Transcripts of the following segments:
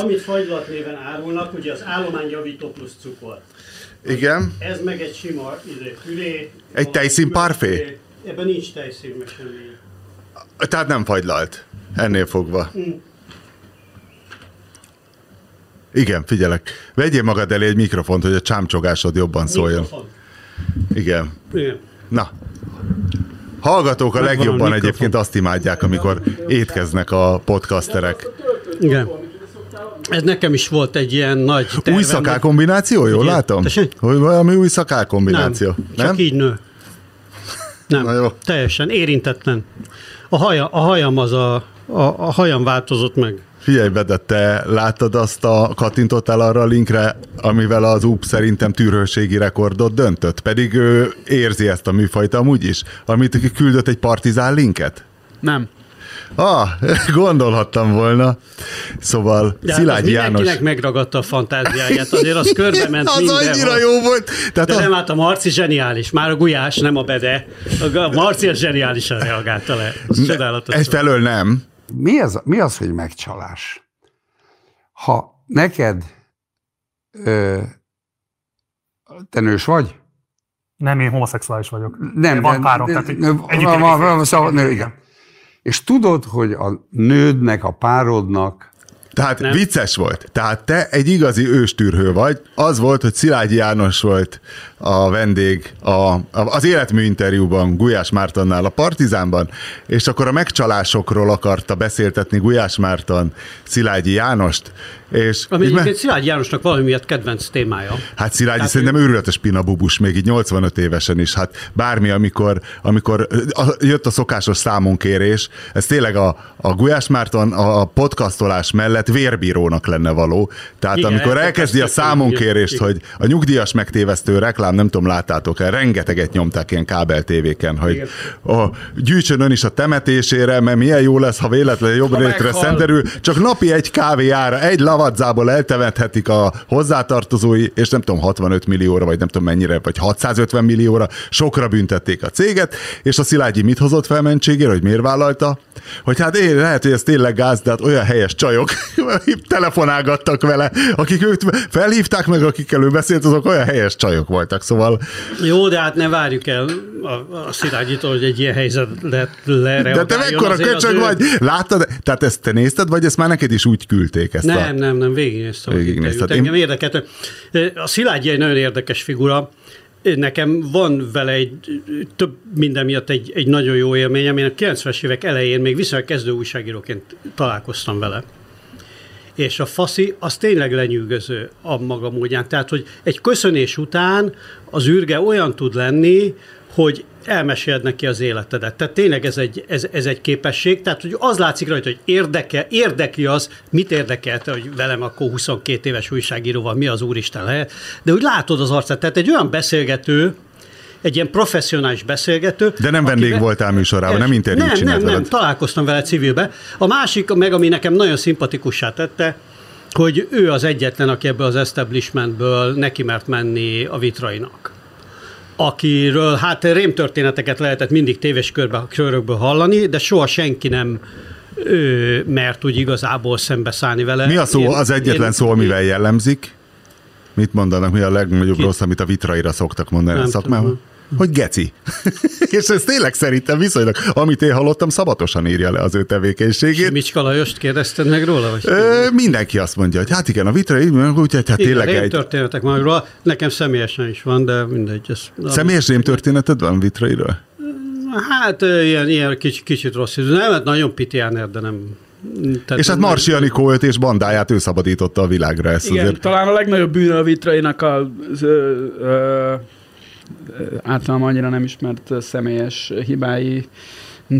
Amit fagylat néven árulnak, ugye az állományjavító plusz cukor. Igen. Ez meg egy sima izé, püré. Egy tejszín parfé? Ebben nincs tejszín, meg semmi. Tehát nem fagylalt. Ennél fogva. Igen, figyelek. Vegyél magad elé egy mikrofont, hogy a csámcsogásod jobban szóljon. Mikrofon. Igen. Igen. Na. Hallgatók a a legjobban mikrofon. egyébként azt imádják, amikor étkeznek a podcasterek. Igen. Ez nekem is volt egy ilyen nagy tervem. Új szakál kombináció, jól látom? Tessék? Hogy valami új szakál kombináció. Nem, csak így nő. Nem, Na jó. teljesen érintetlen. A, haja, a hajam az a, a, a hajam változott meg. Figyelj, Bede, te láttad azt a, kattintottál arra a linkre, amivel az UP szerintem tűrhőségi rekordot döntött? Pedig ő érzi ezt a műfajt amúgy is, amit küldött egy partizán linket? Nem. Ah, gondolhattam volna. Szóval De hát Szilágyi János... mindenkinek megragadta a fantáziáját, azért az körbe ment Az mindenhol. annyira jó volt. Tehát De az... nem, hát a Marci zseniális. Már a Gulyás, nem a Bede. A Marci az zseniálisan reagálta le. Ez csodálatos. Egyfelől nem. Mi az, mi az, hogy megcsalás? Ha neked ö, te nős vagy? Nem, én homoszexuális vagyok. Nem, Van párom, tehát van- van- van- Szóval, nő, igen. És tudod, hogy a nődnek, a párodnak Tehát Nem. vicces volt. Tehát te egy igazi őstűrhő vagy. Az volt, hogy Szilágyi János volt a vendég a, a, az életmű interjúban Gulyás Mártonnál a Partizánban, és akkor a megcsalásokról akarta beszéltetni Gulyás Márton Szilágyi Jánost, és Ami így me- egyébként Szilágy Jánosnak valami miatt kedvenc témája. Hát Szilágyi Tehát szerintem őrületes pinabubus, még így 85 évesen is. Hát bármi, amikor, amikor jött a szokásos számonkérés, ez tényleg a, a Gulyás Márton a, podcastolás mellett vérbírónak lenne való. Tehát Igen, amikor ez- elkezdi a számonkérést, hogy a nyugdíjas megtévesztő reklám, nem tudom, láttátok el, rengeteget nyomták ilyen kábeltévéken, hogy Igen. a, gyűjtsön ön is a temetésére, mert milyen jó lesz, ha véletlenül jobb meghal. szenderül, csak napi egy kávé ára, egy lavadzából eltemethetik a hozzátartozói, és nem tudom, 65 millióra, vagy nem tudom mennyire, vagy 650 millióra, sokra büntették a céget, és a Szilágyi mit hozott fel mentségére, hogy miért vállalta? Hogy hát én, lehet, hogy ez tényleg gáz, de hát olyan helyes csajok telefonálgattak vele, akik őt felhívták meg, akikkel ő beszélt, azok olyan helyes csajok voltak, szóval Jó, de hát ne várjuk el a, a Szilágyitól, hogy egy ilyen helyzet le, de te lereagáljon. mekkora köcsög ő- vagy? Láttad? Tehát ezt te nézted, vagy ezt már neked is úgy küldték ezt a... Nem, nem, nem, végignéztem. az Végignézted. interjút. Engem érdekelt. A Szilágyi egy nagyon érdekes figura. Nekem van vele egy több minden miatt egy, egy nagyon jó élményem. Én a 90-es évek elején még viszonylag kezdő újságíróként találkoztam vele. És a faszi az tényleg lenyűgöző a maga módján. Tehát, hogy egy köszönés után az űrge olyan tud lenni, hogy elmeséled neki az életedet. Tehát tényleg ez egy, ez, ez egy képesség. Tehát, hogy az látszik rajta, hogy érdeke, érdekli az, mit érdekelte, hogy velem akkor 22 éves újságíróval mi az úristen lehet. De úgy látod az arcát. Tehát egy olyan beszélgető, egy ilyen professzionális beszélgető. De nem vendég akivel- voltál műsorában, nem interjút nem, nem, nem, találkoztam vele civilbe. A másik, meg ami nekem nagyon szimpatikussá tette, hogy ő az egyetlen, aki ebből az establishmentből neki mert menni a vitrainak akiről hát rémtörténeteket lehetett mindig tévés körbe, körökből hallani, de soha senki nem ő, mert úgy igazából szembeszállni vele. Mi a szó, Én- az egyetlen én- szó, amivel jellemzik? Mit mondanak, mi a legnagyobb Ki? rossz, amit a vitraira szoktak mondani Nem a szakmában? tudom. Hogy geci. És ez tényleg szerintem viszonylag, amit én hallottam, szabatosan írja le az ő tevékenységét. Micska Lajost kérdezted meg róla? Vagy Ö, mindenki azt mondja, hogy hát igen, a vitra, úgyhogy hát tényleg egy... történetek magról. Nekem személyesen is van, de mindegy. Ez, Személyes rémtörténeted van vitrairól? Hát ilyen, ilyen kicsit, kicsit rossz idő. Nem, hát nagyon pitiáner, de nem... Tehát És hát Marsi Anikó őt és bandáját ő szabadította a világra ezt Igen, azért. talán a legnagyobb bűne a vitrainak a ö, ö, ö, általában annyira nem ismert személyes hibái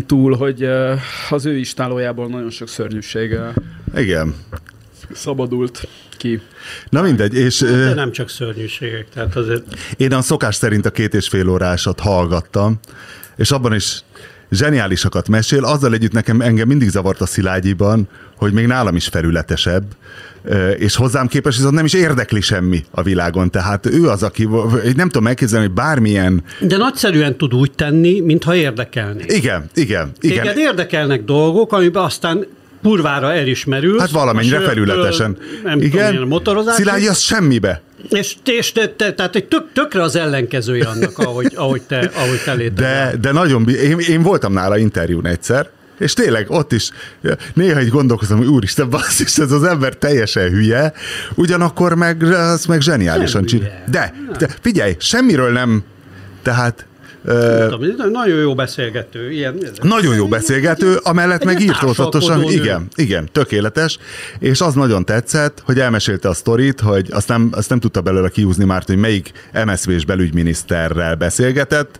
túl, hogy az ő istálójából nagyon sok szörnyűség Igen. szabadult ki. Na mindegy, és De nem csak szörnyűségek, tehát azért... én a szokás szerint a két és fél órásat hallgattam, és abban is zseniálisakat mesél, azzal együtt nekem engem mindig zavart a Szilágyiban, hogy még nálam is felületesebb, és hozzám képest viszont nem is érdekli semmi a világon. Tehát ő az, aki, nem tudom elképzelni, hogy bármilyen, De nagyszerűen tud úgy tenni, mintha érdekelni. igen, igen, igen. Téged érdekelnek dolgok, amiben aztán kurvára elismerül. Hát valamennyire felületesen. Nem Igen. tudom, motorozás. Szilágyi az semmibe. És, és te, te, tehát egy tök, tökre az ellenkezője annak, ahogy, ahogy te, ahogy te létezol. De, de nagyon, én, én voltam nála interjún egyszer, és tényleg ott is néha így gondolkozom, hogy úristen, basszus, ez az ember teljesen hülye, ugyanakkor meg, az meg zseniálisan csinál. De, de figyelj, semmiről nem, tehát tudom, nagyon jó beszélgető. Ilyen, nagyon jó beszélgető, amellett meg írtózatosan, igen, igen, tökéletes, és az nagyon tetszett, hogy elmesélte a sztorit, hogy azt nem, azt nem tudta belőle kiúzni már, hogy melyik MSZV-s belügyminiszterrel beszélgetett,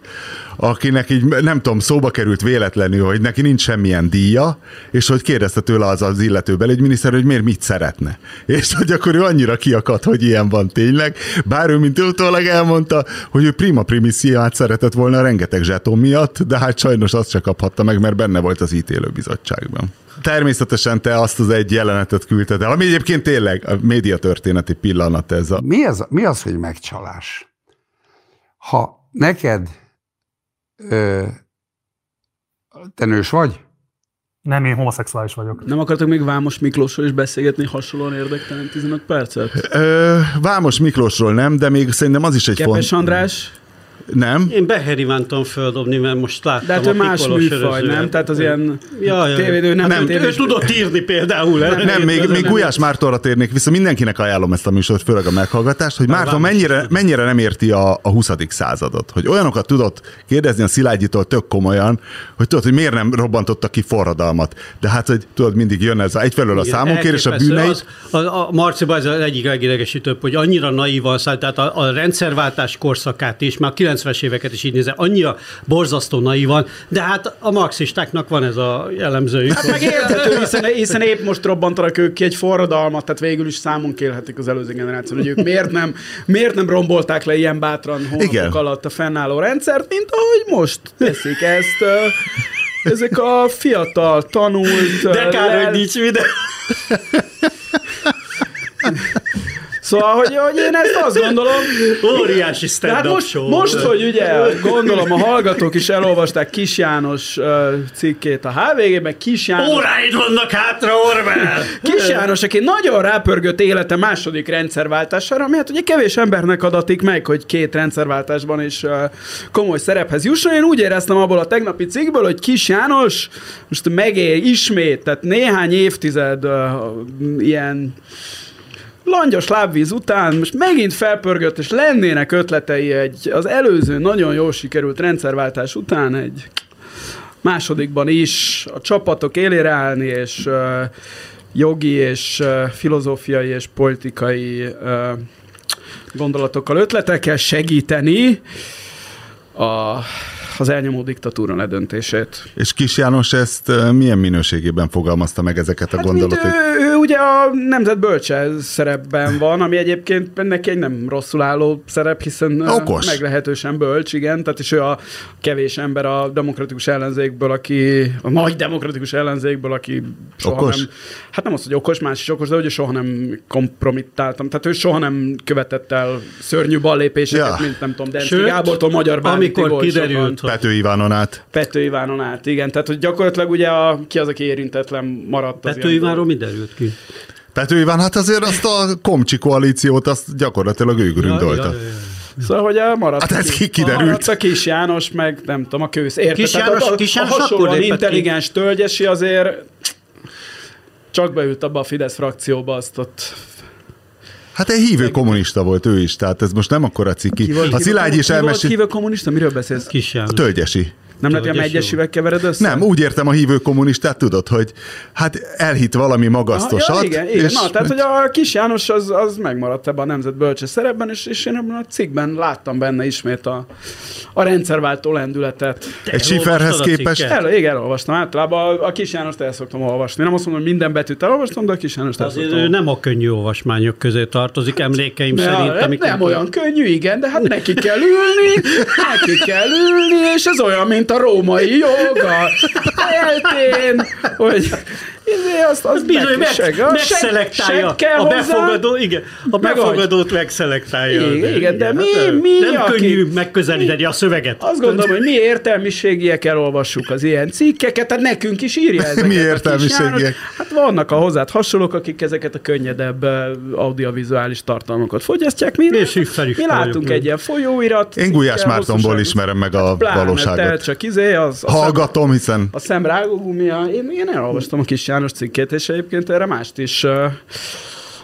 akinek így nem tudom, szóba került véletlenül, hogy neki nincs semmilyen díja, és hogy kérdezte tőle az az illető belügyminiszter, hogy miért mit szeretne. És hogy akkor ő annyira kiakadt, hogy ilyen van tényleg, bár ő mint utólag elmondta, hogy ő prima primissiát szeretett volna rengeteg zseton miatt, de hát sajnos azt se kaphatta meg, mert benne volt az ítélőbizottságban. Természetesen te azt az egy jelenetet küldted el, ami egyébként tényleg a médiatörténeti pillanat ez a... Mi az, mi az, hogy megcsalás? Ha neked ö, te nős vagy? Nem, én homoszexuális vagyok. Nem akartok még Vámos Miklósról is beszélgetni hasonlóan érdektelen 15 percet? Ö, Vámos Miklósról nem, de még szerintem az is egy Kepes font... András? Nem? Én Beher Ivánt tudom földobni, mert most láttam De hát ő a más műfaj, nem? Tehát az ilyen Ja, ja. tévédő, nem, Nem, nem Ő tudott írni például. Nem, Nem, még, nem, még nem. Gulyás Mártonra térnék vissza, mindenkinek ajánlom ezt a műsort, főleg a meghallgatást, hogy Márton mennyire, mennyire nem érti a, a 20. századot, hogy olyanokat tudott kérdezni a Szilágyitól tök komolyan, hogy tudod, hogy miért nem robbantottak ki forradalmat. De hát, hogy tudod, mindig jön ez a, egyfelől a Igen, számonkérés, a bűneit, Az, a, a Marciba ez az egyik legidegesítőbb, hogy annyira naívan szállt, tehát a, a rendszerváltás korszakát is, már a 90-es éveket is így nézze, annyira borzasztó naívan, de hát a marxistáknak van ez a jellemzőjük. Hát meg érthető, hiszen, hiszen épp most robbantanak ők ki egy forradalmat, tehát végül is számon kérhetik az előző generáció, hogy ők miért nem, miért nem rombolták le ilyen bátran hónapok Igen. alatt a fennálló rendszert, mint ahogy most teszik ezt. Ezek a fiatal, tanult... De kár, lel- hogy nincs videó. Szóval, hogy, hogy én ezt azt gondolom, Óriási de hát most, show. most, hogy ugye gondolom a hallgatók is elolvasták Kis János cikkét a HVG-ben, Kis János Óráid vannak hátra, Orwell! Kis János, aki nagyon rápörgött élete második rendszerváltására, ami hát ugye kevés embernek adatik meg, hogy két rendszerváltásban is uh, komoly szerephez jusson. Én úgy éreztem abból a tegnapi cikkből, hogy Kis János most megél ismét, tehát néhány évtized uh, ilyen langyos lábvíz után most megint felpörgött, és lennének ötletei egy, az előző nagyon jól sikerült rendszerváltás után egy másodikban is a csapatok élére állni, és uh, jogi és uh, filozófiai és politikai uh, gondolatokkal, ötletekkel segíteni a, az elnyomó diktatúra ledöntését. és Kis János ezt milyen minőségében fogalmazta meg ezeket a Hát gondolatot? ő ugye a nemzet bölcse szerepben van, ami egyébként neki egy nem rosszul álló szerep, hiszen Okos. meglehetősen bölcs, igen, tehát is ő a kevés ember a demokratikus ellenzékből, aki, a nagy demokratikus ellenzékből, aki soha Okos? nem, hát nem az, hogy okos, más is okos, de hogy soha nem kompromittáltam, tehát ő soha nem követett el szörnyű ballépéseket, Ja. mint nem tudom, Denszki Sőt, Gábortól Magyar Bánhitig amikor kiderült, hogy Pető Ivánon át. Pető Ivánon át, igen. Tehát, hogy gyakorlatilag ugye a, ki az, aki érintetlen maradt. Pető Ivánról mi derült ki? Pető Iván, hát azért azt a Komcsi koalíciót, azt gyakorlatilag ő gründolta. Ja, ja, ja, ja. Szóval, hogy a maradt, Hát ez ki- ki- kiderült. maradt a Kis János, meg nem tudom, a kősz. Érted? Kis János- a, a, Kis a János akkor hasonlóan lépett ki. intelligens tölgyesi azért csak beült abba a Fidesz frakcióba, azt ott Hát egy hívő kommunista volt ő is, tehát ez most nem akkora ciki. A Szilágyi is ki volt elmesél... hívő kommunista? Miről beszélsz? Kis A János. tölgyesi. Nem lehet, hogy a megyesével kevered össze? Nem, úgy értem a hívő kommunistát, tudod, hogy hát elhitt valami magasztosat. Ja, igen, igen. és Na, tehát, hogy a kis János az, az megmaradt ebben a nemzet bölcse szerepben, és, és én ebben a cikkben láttam benne ismét a, a rendszerváltó lendületet. egy a képest... El, igen, elolvastam. Általában a, a kis Jánost el szoktam olvasni. Nem azt mondom, hogy minden betűt elolvastam, de a kis Jánost el Azért szoktam ő nem a könnyű olvasmányok közé tartozik, emlékeim Ja, szerint. amikor- nem olyan könnyű, igen, de hát neki kell ülni, neki kell ülni, és ez olyan, mint a római jog, a eltén, hogy izé, azt, az Bizony, meg, seg, megszelektálja seg a hozzá. befogadó, igen, a befogadót megszelektálja. Igen, igen, de mi- hát, mi, Nem aki- könnyű megközelíteni a szöveget. Azt gondolom, hogy mi értelmiségiek elolvassuk az ilyen cikkeket, tehát nekünk is írja ezeket. Mi értelmiségiek? Hát vannak a hozzád hasonlók, akik ezeket a könnyedebb audiovizuális tartalmakat fogyasztják. Mi, És is mi látunk egy ilyen folyóirat. Én Gulyás Mártonból ismerem meg a Pláne, te valóságot. csak izé, az, a Hallgatom, hiszen a szem rágógumia, én, én elolvastam a kis János cikkét, és egyébként erre mást is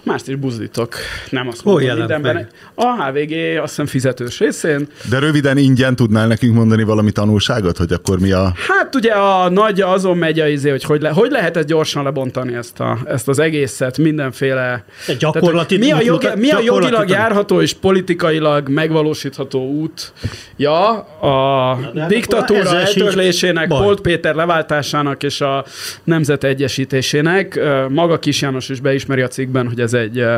mást is buzdítok. Nem azt Hol mondom mindenben. A HVG azt hiszem fizetős részén. De röviden ingyen tudnál nekünk mondani valami tanulságot, hogy akkor mi a... Hát ugye a nagy azon megy a izé, hogy hogy, le, hogy lehet ezt gyorsan lebontani ezt, a, ezt az egészet, mindenféle... Egy gyakorlati- Tehát, mi a, jogi, mi a jogilag járható és politikailag megvalósítható út ja, a de hát diktatúra eltörlésének. Polt Péter leváltásának és a nemzet egyesítésének. Maga Kis János is beismeri a cikkben, hogy ez egy ö,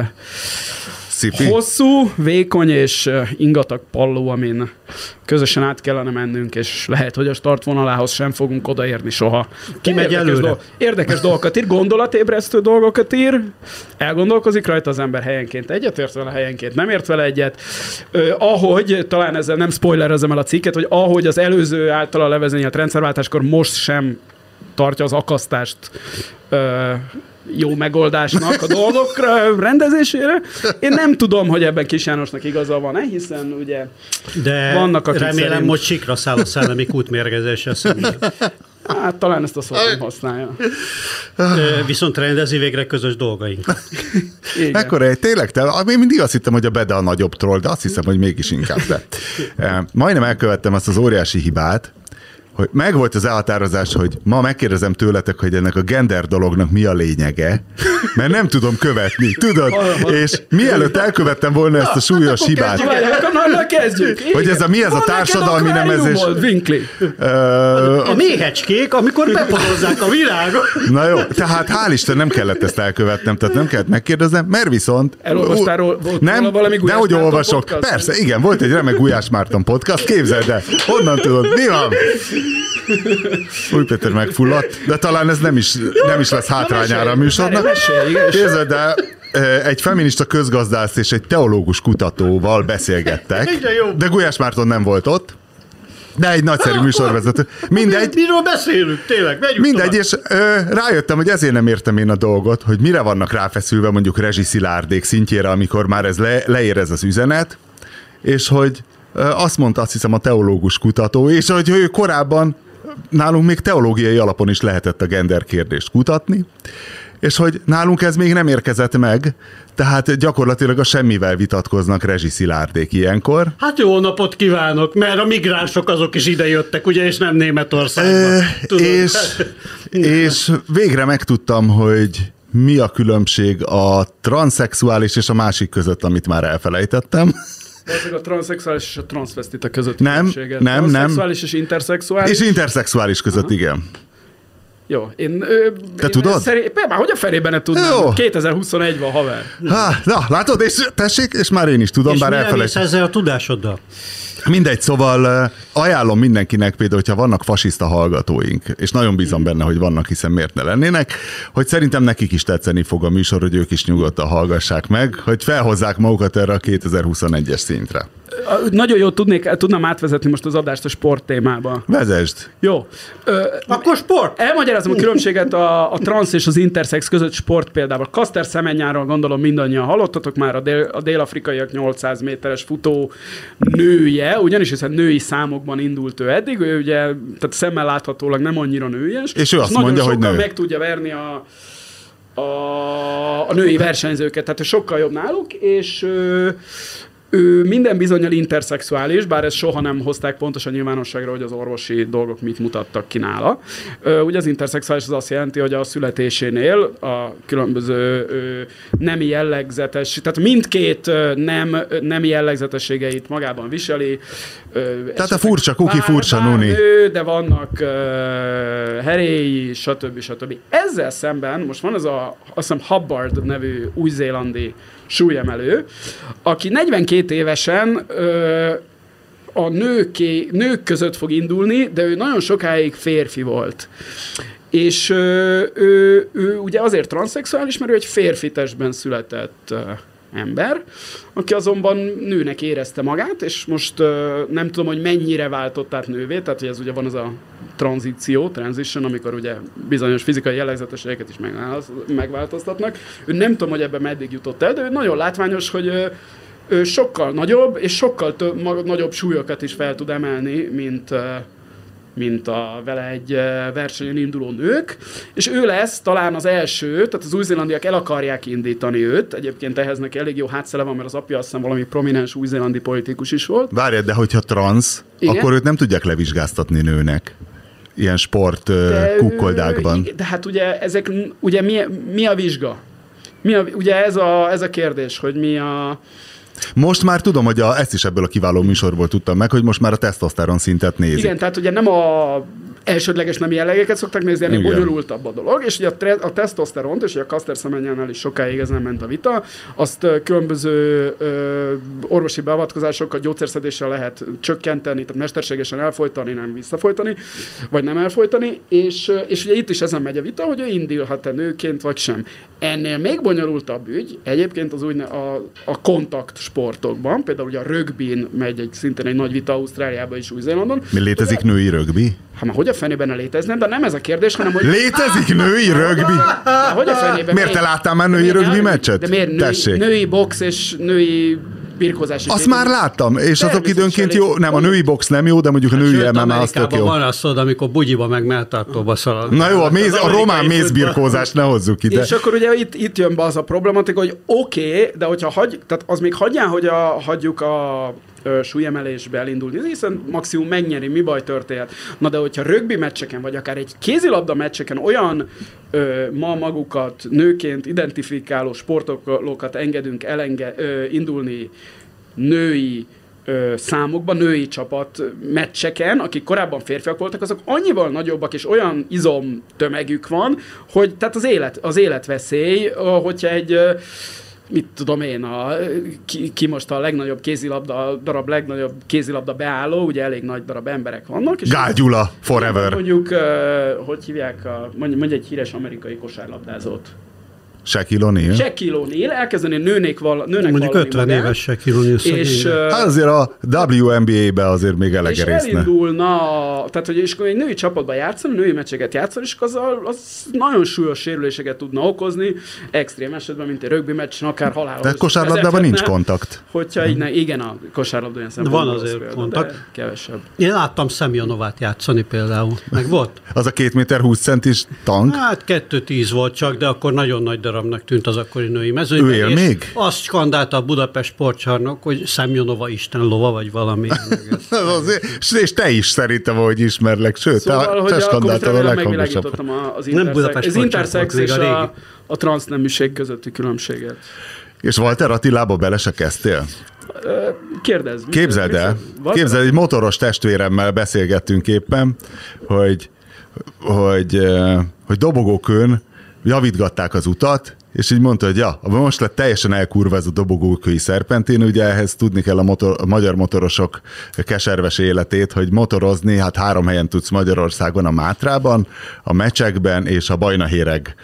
Szipi? Hosszú, vékony és ingatag palló, amin közösen át kellene mennünk, és lehet, hogy a startvonalához sem fogunk odaérni soha. Ki megy érdekes előre? dolg- érdekes dolgokat ír, gondolatébresztő dolgokat ír, elgondolkozik rajta az ember helyenként egyet ért vele, helyenként nem ért vele egyet. Ö, ahogy, talán ezzel nem spoilerezem el a cikket, hogy ahogy az előző általa levezényelt rendszerváltáskor most sem tartja az akasztást ö, jó megoldásnak a dolgok ö, rendezésére. Én nem tudom, hogy ebben Kis Jánosnak igaza van-e, hiszen ugye De Vannak, akik remélem, szerint- hogy sikra száll a szellemi kútmérgezése szemben. hát talán ezt a szót nem használja. Viszont rendezi végre közös dolgaink. Ekkora egy tényleg, te, én mindig azt hittem, hogy a Bede a nagyobb troll, de azt hiszem, hogy mégis inkább te. Majdnem elkövettem azt az óriási hibát, hogy megvolt az elhatározás, hogy ma megkérdezem tőletek, hogy ennek a gender dolognak mi a lényege, mert nem tudom követni, tudod? És mielőtt elkövettem volna ezt a súlyos hibát, Várj, akkor na, na kezdjük. Hogy ez a- mi ez a társadalmi nemezés? A méhecskék, amikor beporozzák a világot. na jó, tehát hál' Isten nem kellett ezt elkövetnem, tehát nem kellett megkérdeznem, mert viszont... Elolvastál volt nem, valami Gulyás Dehogy Márton olvasok. podcast? Persze, igen, volt egy remek Gulyás Márton podcast, képzeld el. Honnan tudod, mi van? Új Péter megfulladt, de talán ez nem is, nem is lesz hátrányára a műsornak. Képzeld el, eh, egy feminista közgazdász és egy teológus kutatóval beszélgettek, de Gulyás Márton nem volt ott, de egy nagyszerű műsorvezető. Mindegy, Miről beszélünk, tényleg? Megyünk Mindegy, tovább. és ö, rájöttem, hogy ezért nem értem én a dolgot, hogy mire vannak ráfeszülve mondjuk rezsiszilárdék szintjére, amikor már ez le, leér ez az üzenet, és hogy ö, azt mondta azt hiszem a teológus kutató, és hogy ő korábban nálunk még teológiai alapon is lehetett a gender kérdést kutatni, és hogy nálunk ez még nem érkezett meg, tehát gyakorlatilag a semmivel vitatkoznak rezsiszilárdék ilyenkor. Hát jó napot kívánok, mert a migránsok azok is ide jöttek, ugye, és nem Németországba. Ö, Tudod? és, és végre megtudtam, hogy mi a különbség a transzexuális és a másik között, amit már elfelejtettem. Ez a transzexuális és a transvestita között Nem, nem, nem. Transzexuális és interszexuális. És interszexuális között, igen. Jó, én... Ö, Te én tudod? Szeré... Már hogy a felében ne tudnám? Jó. 2021 van, haver. Há, na, látod, és tessék, és már én is tudom, és bár elfelejtettem. ezzel a tudásoddal? Mindegy, szóval ajánlom mindenkinek, például, hogyha vannak fasiszta hallgatóink, és nagyon bízom benne, hogy vannak, hiszen miért ne lennének, hogy szerintem nekik is tetszeni fog a műsor, hogy ők is nyugodtan hallgassák meg, hogy felhozzák magukat erre a 2021-es szintre. Nagyon jó tudnék, tudnám átvezetni most az adást a sport témába. Vezesd! Jó. Ö, Akkor sport! Elmagyarázom a különbséget a, a transz és az intersex között sport például. Kaster Szemenyáról gondolom mindannyian hallottatok már, a, dél, a dél-afrikaiak 800 méteres futó nője, ugyanis hiszen női számokban indult ő eddig, ő ugye, tehát szemmel láthatólag nem annyira nőies. És ő azt nagyon mondja, hogy nő. meg tudja verni a, a, a női versenyzőket, tehát ő sokkal jobb náluk, és ö, ő minden bizonyal interszexuális, bár ezt soha nem hozták pontosan nyilvánosságra, hogy az orvosi dolgok mit mutattak ki nála. Ugye az interszexuális az azt jelenti, hogy a születésénél a különböző ö, nemi jellegzetes, tehát mindkét nem, ö, nemi jellegzetességeit magában viseli. Tehát a furcsa kuki, bár- furcsa bár nuni. nő, de vannak heréi, stb. stb. Ezzel szemben most van ez a, azt hiszem Hubbard nevű új-zélandi súlyemelő, aki 42 évesen ö, a nőké, nők között fog indulni, de ő nagyon sokáig férfi volt. És ő, ő, ő ugye azért transzexuális, mert ő egy férfi testben született ember, aki azonban nőnek érezte magát, és most nem tudom, hogy mennyire váltott át nővé, tehát hogy ez ugye van az a tranzíció, transition, amikor ugye bizonyos fizikai jellegzetességeket is megváltoz- megváltoztatnak. Ő nem tudom, hogy ebben meddig jutott el, de ő nagyon látványos, hogy ő sokkal nagyobb, és sokkal több, ma, nagyobb súlyokat is fel tud emelni, mint, mint a vele egy versenyen induló nők, és ő lesz talán az első, tehát az új-zélandiak el akarják indítani őt, egyébként ehhez neki elég jó hátszele van, mert az apja azt hiszem valami prominens új-zélandi politikus is volt. Várjál, de hogyha transz, Igen? akkor őt nem tudják levizsgáztatni nőnek. Ilyen sport De, kukkoldákban. De hát ugye ezek, ugye mi, mi a vizsga? Mi a, ugye ez a, ez a kérdés, hogy mi a... Most már tudom, hogy a, ezt is ebből a kiváló műsorból tudtam meg, hogy most már a tesztoszteron szintet nézik. Igen, tehát ugye nem a elsődleges nem jellegeket szoktak nézni, Igen. bonyolultabb a dolog, és ugye a, tre- a tesztoszteront, és ugye a Kaster Szemenyánál is sokáig ezen ment a vita, azt különböző ö, orvosi beavatkozásokkal, gyógyszerszedéssel lehet csökkenteni, tehát mesterségesen elfolytani, nem visszafolytani, vagy nem elfolytani, és, és ugye itt is ezen megy a vita, hogy ő indulhat-e nőként, vagy sem. Ennél még bonyolultabb ügy, egyébként az úgy a, a kontakt sportokban, például ugye a rögbin megy egy szintén egy nagy vita Ausztráliában és Új-Zélandon. Mi létezik női rögbi? Hát már hogy a fenében ne létezne, de nem ez a kérdés, hanem hogy... Létezik női rögbi? De hogy a fenében? Miért te láttál már női de rögbi meccset? De miért női, női box és női birkózás? is Azt már láttam, és azok időnként jó, nem, a női box nem jó, de mondjuk a női Sőt, MMA az tök jó. van az tudod, amikor bugyiba meg melltartóba szalad. Na jó, a, méz, Az a román mézbirkózást ne hozzuk ide. És akkor ugye itt, itt jön be az a problematika, hogy oké, okay, de hogyha hagy, tehát az még hagyján, hogy a, hagyjuk a súlyemelésbe elindulni, hiszen maximum megnyeri, mi baj történhet. Na de hogyha rögbi meccseken, vagy akár egy kézilabda meccseken olyan ö, ma magukat nőként identifikáló sportolókat engedünk elenge, ö, indulni női ö, számokban, női csapat meccseken, akik korábban férfiak voltak, azok annyival nagyobbak, és olyan izom tömegük van, hogy tehát az élet, az életveszély, hogyha egy mit tudom én, a, ki, ki most a legnagyobb kézilabda, a darab legnagyobb kézilabda beálló, ugye elég nagy darab emberek vannak. És Gál Gyula, forever. Mondjuk, hogy hívják, a, mondj, mondj egy híres amerikai kosárlabdázót. Shaquille O'Neal. Shaquille O'Neal elkezdeni nőnek, val, nőnek Mondjuk vallani 50 magát, éves se kilóni és, uh, Hát azért a WNBA-be azért még és elege részne. elindulna, tehát hogy és egy női csapatban játszani, női meccseket játszani, és az, az nagyon súlyos sérüléseket tudna okozni, extrém esetben, mint egy rögbi meccsen, akár halálos. De kosárlabdában nincs kontakt. Hogyha így ne, igen, a kosárlabda ilyen szempontból Van azért példa, kontakt. de Kevesebb. Én láttam Szemjanovát játszani például. Meg volt? Az a két méter 20 centis tank. Hát 2-10 volt csak, de akkor nagyon nagy darabnak tűnt az akkori női mezőny. Ő él és még? Azt skandálta a Budapest sportcsarnok, hogy Szemjonova Isten lova, vagy valami. Azért, és te is szerintem, hogy ismerlek, sőt, Szóval, te, te skandáltad a leghangosabb. az Nem Budapest az intersex és a a, régi. a transzneműség közötti különbséget. És Walter Attilába bele se kezdtél? Kérdezz. Képzeld el, képzeld, egy motoros testvéremmel beszélgettünk éppen, hogy, hogy, hogy dobogókön javítgatták az utat, és így mondta, hogy ja, most lett teljesen elkurva ez a dobogókői szerpentin, ugye ehhez tudni kell a, motor, a magyar motorosok keserves életét, hogy motorozni, hát három helyen tudsz Magyarországon, a Mátrában, a Mecsekben és a Bajnahéreg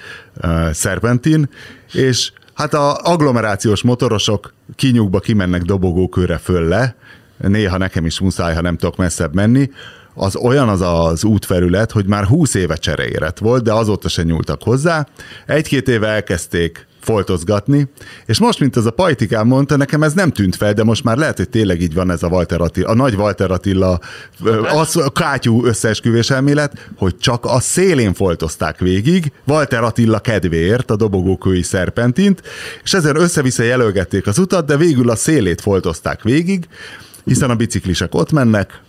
uh, szerpentin, és hát a agglomerációs motorosok kinyugba kimennek dobogókőre föl le, néha nekem is muszáj, ha nem tudok messzebb menni, az olyan az az útfelület, hogy már 20 éve cseréérett volt, de azóta se nyúltak hozzá. Egy-két éve elkezdték foltozgatni, és most, mint az a Pajtikám mondta, nekem ez nem tűnt fel, de most már lehet, hogy tényleg így van ez a Walter Attila, a nagy Walter Attila, ö, az a kátyú összeesküvés elmélet, hogy csak a szélén foltozták végig, Walter Attila kedvéért a dobogókői szerpentint, és ezzel össze-vissza jelölgették az utat, de végül a szélét foltozták végig, hiszen a biciklisek ott mennek,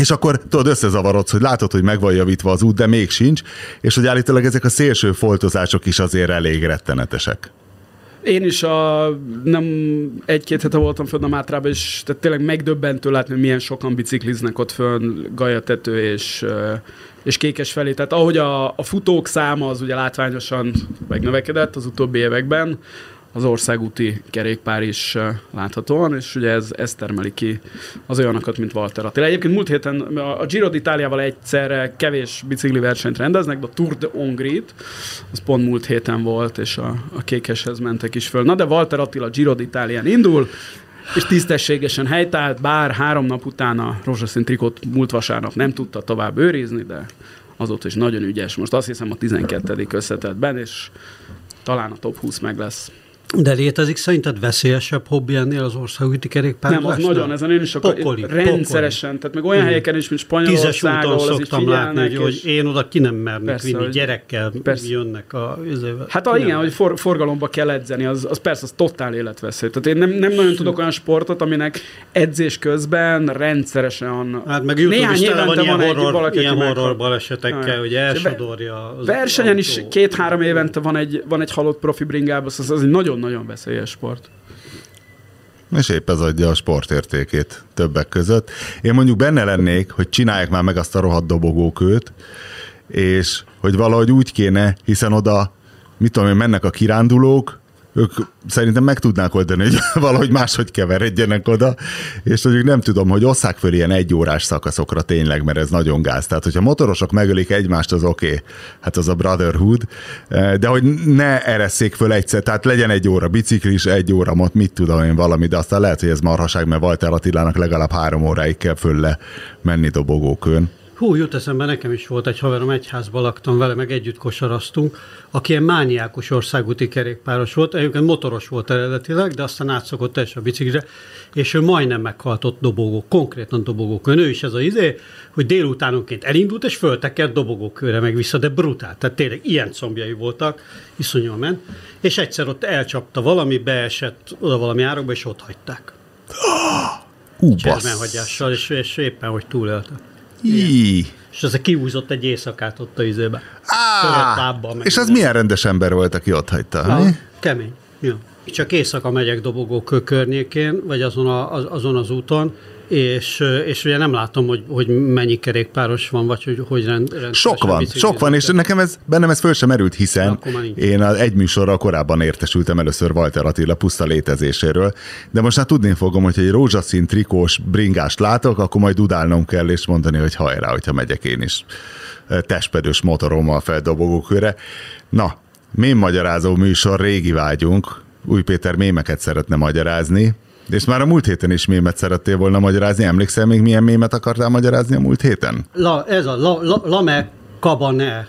és akkor tudod, összezavarodsz, hogy látod, hogy meg van javítva az út, de még sincs, és hogy állítólag ezek a szélső foltozások is azért elég rettenetesek. Én is a, nem egy-két hete voltam fönn a Mátrában, és tehát tényleg megdöbbentő látni, milyen sokan bicikliznek ott fönn Gajatető és, és Kékes felé. Tehát ahogy a, a futók száma az ugye látványosan megnövekedett az utóbbi években, az országúti kerékpár is láthatóan, és ugye ez, ez termeli ki az olyanokat, mint Walter Attila. Egyébként múlt héten a Giro d'Italiával egyszerre kevés bicikli versenyt rendeznek, de a Tour de Hongrit, az pont múlt héten volt, és a, a kékeshez mentek is föl. Na de Walter Attila Giro d'Italián indul, és tisztességesen helytált, bár három nap után a rózsaszín trikot múlt vasárnap nem tudta tovább őrizni, de azóta is nagyon ügyes. Most azt hiszem a 12. összetettben, és talán a top 20 meg lesz. De létezik szerinted veszélyesebb hobbi ennél az országúti kerékpárlás? Nem, az nagyon, ezen én is akar, pokoli, rendszeresen, pokoli. tehát meg olyan helyeken is, mint Spanyolország, ahol az szoktam látni, hogy, hogy én oda ki nem mernék persze, vinni, hogy gyerekkel persze. jönnek a... Hát a, igen, hogy for, forgalomba kell edzeni, az, az persze, az totál életveszély. Tehát én nem, nem nagyon tudok olyan sportot, aminek edzés közben rendszeresen... Hát meg néhány évente van, van ilyen horror, valaki, ilyen horror balesetekkel, hogy elsodorja Versenyen is két-három évente van egy, van egy halott profi bringába, az, az egy nagyon nagyon veszélyes sport. És épp ez adja a sportértékét többek között. Én mondjuk benne lennék, hogy csinálják már meg azt a rohadt dobogókőt, és hogy valahogy úgy kéne, hiszen oda, mit tudom én, mennek a kirándulók, ők szerintem meg tudnák oldani, hogy valahogy máshogy keveredjenek oda, és mondjuk nem tudom, hogy osszák föl ilyen egy órás szakaszokra tényleg, mert ez nagyon gáz. Tehát, hogyha motorosok megölik egymást, az oké, okay. hát az a brotherhood, de hogy ne eresszék föl egyszer, tehát legyen egy óra biciklis, egy óra mot, mit tudom én valami, de aztán lehet, hogy ez marhaság, mert Walter Attilának legalább három óráig kell föl le menni dobogókön. Hú, jut eszembe, nekem is volt egy haverom, egy házban laktam vele, meg együtt kosaraztunk, aki ilyen mániákus országúti kerékpáros volt, egyébként motoros volt eredetileg, de aztán átszokott teljesen a biciklire, és ő majdnem meghalt ott dobogó, konkrétan dobogókön. Ő is ez az izé, hogy délutánonként elindult, és föltekert dobogókőre meg vissza, de brutál. Tehát tényleg ilyen combjai voltak, iszonyúan ment, és egyszer ott elcsapta valami, beesett oda valami árokba, és ott hagyták. Ú, és, és éppen, hogy túlélte. Í. És ez kiúzott egy éjszakát ott a izébe. lábbal. És az milyen rendes ember volt, aki ott hagyta? Ha, kemény. Ja. Csak éjszaka megyek dobogó környékén, vagy azon, a, az, azon az úton, és, és ugye nem látom, hogy, hogy mennyi kerékpáros van, vagy hogy, hogy rend, rend Sok van, sok van, és nekem ez, bennem ez föl sem merült, hiszen én az egy műsorral korábban értesültem először Walter Attila puszta létezéséről, de most már tudni fogom, hogy egy rózsaszín trikós bringást látok, akkor majd dudálnom kell, és mondani, hogy hajrá, hogyha megyek én is testpedős motorommal feldobogókőre. Na, mém magyarázó műsor, régi vágyunk, új Péter mémeket szeretne magyarázni, és már a múlt héten is mémet szerettél volna magyarázni. Emlékszel még milyen mémet akartál magyarázni a múlt héten? La, ez a la, la, Lame Cabane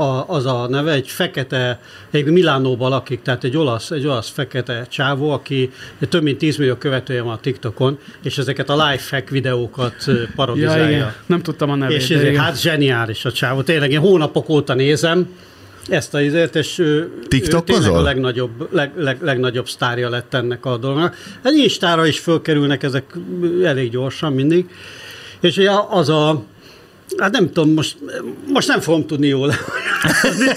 a, az a neve, egy fekete, egy Milánóban lakik, tehát egy olasz, egy olasz fekete csávó, aki több mint 10 millió követője van a TikTokon, és ezeket a lifehack videókat parodizálja. Ja, igen. Nem tudtam a nevét. És ez, hát zseniális a csávó. Tényleg én hónapok óta nézem, ezt a izért, és ő, ő a legnagyobb, leg, leg, legnagyobb sztárja lett ennek a dolognak. Egy Instára is fölkerülnek ezek elég gyorsan mindig. És ugye az a Hát nem tudom, most, most nem fogom tudni jól.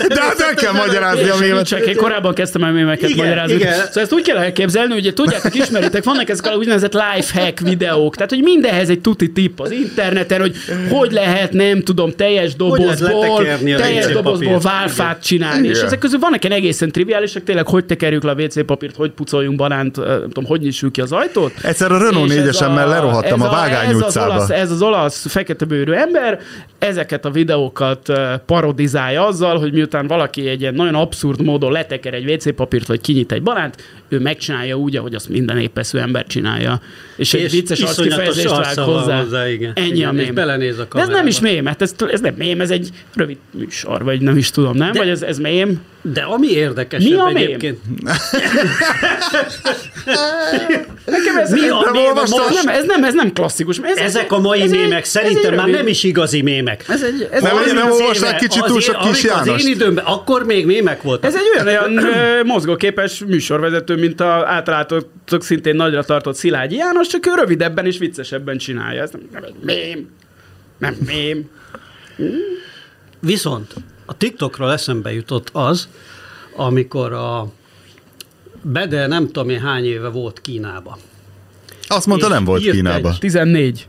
De hát el kell magyarázni a. Csak én korábban kezdtem el mémeket igen, magyarázni. Igen. Szóval ezt úgy kell elképzelni, hogy tudjátok, ismeritek, vannak ezek a úgynevezett lifehack videók, tehát hogy mindenhez egy tuti tipp az interneten, hogy hogy lehet, nem tudom, teljes dobozból, teljes dobozból válfát csinálni. Igen. És ezek közül vannak ilyen egészen triviálisak, tényleg, hogy tekerjük le a WC papírt, hogy pucoljunk banánt, nem tudom, hogy nyissuk ki az ajtót. Egyszer a Renault 4-esemmel lerohattam a, a Vágány ez utcába. Az olasz, ez az olasz fekete bőrű ember, ezeket a videókat parodizálja azzal, hogy miután valaki egy ilyen nagyon abszurd módon leteker egy WC papírt, vagy kinyit egy banánt, ő megcsinálja úgy, ahogy azt minden épesző ember csinálja. És, és egy vicces arckifejezést vág hozzá. hozzá igen. Ennyi igen, a mém. Belenéz a De ez nem is mém, hát ez, ez nem mém, ez egy rövid műsor, vagy nem is tudom, nem? De, vagy ez, ez mém? De ami érdekes Mi a egyébként... Nekem ez, Mi a mém? Most... Nem, ez, nem, ez nem klasszikus. Ez, Ezek a mai ez mémek egy, szerintem már nem is igazi mémek. Ez egy, ez nem, nem olvasták kicsit túl sok kis János. Az én időmben, akkor még mémek voltak. Ez egy olyan, olyan mozgóképes műsorvezető, mint a általátok szintén nagyra tartott Szilágyi János, csak ő rövidebben és viccesebben csinálja. Ez nem, nem egy mém. Nem mém. Viszont a TikTokról eszembe jutott az, amikor a Bede nem tudom én hány éve volt Kínába. Azt mondta, nem volt Kínába. Egy, 14.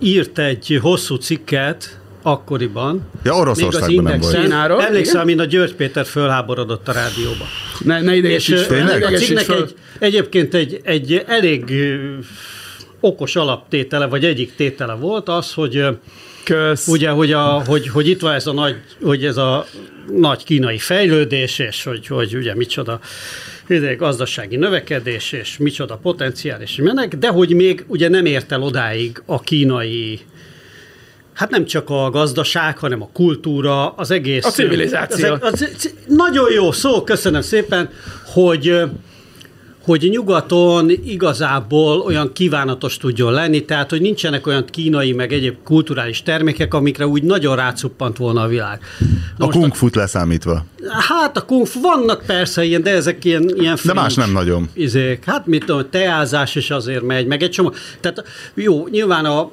Írt egy hosszú cikket akkoriban. Ja, Oroszországban még az nem volt. Indexen, Emlékszem, mint a György Péter fölháborodott a rádióba. Ne, ne idegesíts És fel, ne Tényleg? a idegesíts cikknek fel. egy, egyébként egy, egy elég okos alaptétele, vagy egyik tétele volt az, hogy Kösz. ugye, hogy, a, hogy, hogy itt van ez a nagy, hogy ez a nagy kínai fejlődés, és hogy, hogy ugye micsoda gazdasági növekedés, és micsoda potenciál, és mennek, de hogy még ugye nem ért el odáig a kínai Hát nem csak a gazdaság, hanem a kultúra, az egész... A civilizáció. Az, az, nagyon jó szó, köszönöm szépen, hogy hogy nyugaton igazából olyan kívánatos tudjon lenni, tehát hogy nincsenek olyan kínai meg egyéb kulturális termékek, amikre úgy nagyon rácuppant volna a világ. Na A kung fut leszámítva. Hát a kung fu, vannak persze ilyen, de ezek ilyen, ilyen De más nem nagyon. Izék. Hát mit tudom, teázás is azért megy, meg egy csomó. Tehát jó, nyilván a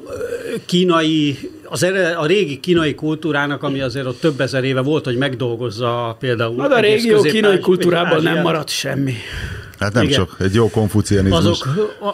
kínai, az ere, a régi kínai kultúrának, ami azért ott több ezer éve volt, hogy megdolgozza például. Na, de a Közép- kínai kultúrában nem maradt semmi. Hát nem Igen. csak egy jó konfucianizmus. Azok,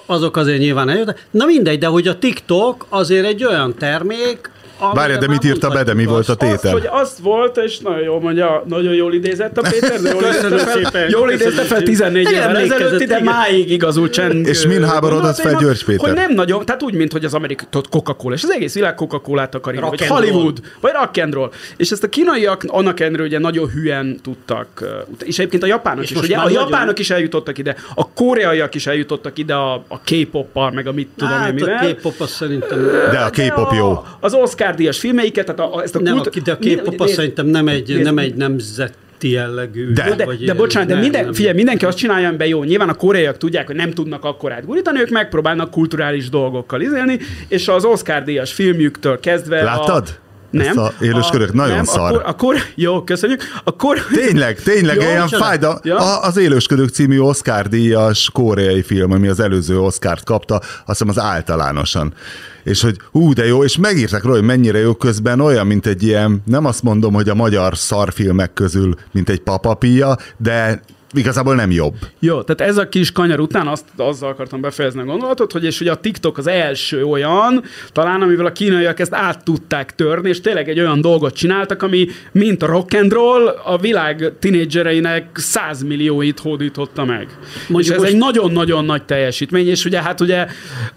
azok azért nyilván eljött. Na mindegy, de hogy a TikTok azért egy olyan termék, Várja, de mit írta be, de mi volt a azt, Az, tétel? hogy azt volt, és nagyon jól mondja, nagyon jól idézett a Péter, de jól Köszönöm idézte fel, szépen. jól idézte fel szépen. 14 évvel ezelőtt, de igen. máig igazul csend. És min háborodott fel György Péter? Hogy nem nagyon, tehát úgy, mint hogy az amerikai Coca-Cola, és az egész világ Coca-Colát akar írni, vagy. Hollywood, vagy rock and roll. És ezt a kínaiak annak ellenére ugye nagyon hülyen tudtak, uh, és egyébként a japánok És is, ugye a japánok is eljutottak ide, a koreaiak is eljutottak ide a, a K-poppal, meg a mit tudom én Hát a. K-pop az szerintem... De a K-pop jó. Az Oscar díjas filmeiket, tehát a, a, ezt a Nem, kult- a, de a nézd- szerintem nem egy, nézd- nem egy nemzeti jellegű. De- de, vagy de bocsánat, de nem, minden, nem. figyelj, mindenki azt csinálja, amiben jó. Nyilván a koreaiak tudják, hogy nem tudnak akkorát gurítani, ők megpróbálnak kulturális dolgokkal izélni, és az Oscar díjas filmjüktől kezdve... Láttad? A, nem. Ezt a élősködőt? Nagyon nem, szar. Akkor, jó, köszönjük. Akkor, Tényleg, tényleg, Jó, ilyen micsoda? fájda. Ja. A, az Élősködők című Oscar díjas koreai film, ami az előző Oscárt kapta, azt hiszem az általánosan. És hogy hú, de jó, és megírták róla, hogy mennyire jó közben olyan, mint egy ilyen, nem azt mondom, hogy a magyar szarfilmek közül, mint egy papapia, de igazából nem jobb. Jó, tehát ez a kis kanyar után azt, azzal akartam befejezni a gondolatot, hogy és ugye a TikTok az első olyan, talán amivel a kínaiak ezt át tudták törni, és tényleg egy olyan dolgot csináltak, ami mint a rock and roll a világ tinédzsereinek 100 millióit hódította meg. Mondjuk Mondjuk és ez most- egy nagyon-nagyon nagy teljesítmény, és ugye hát ugye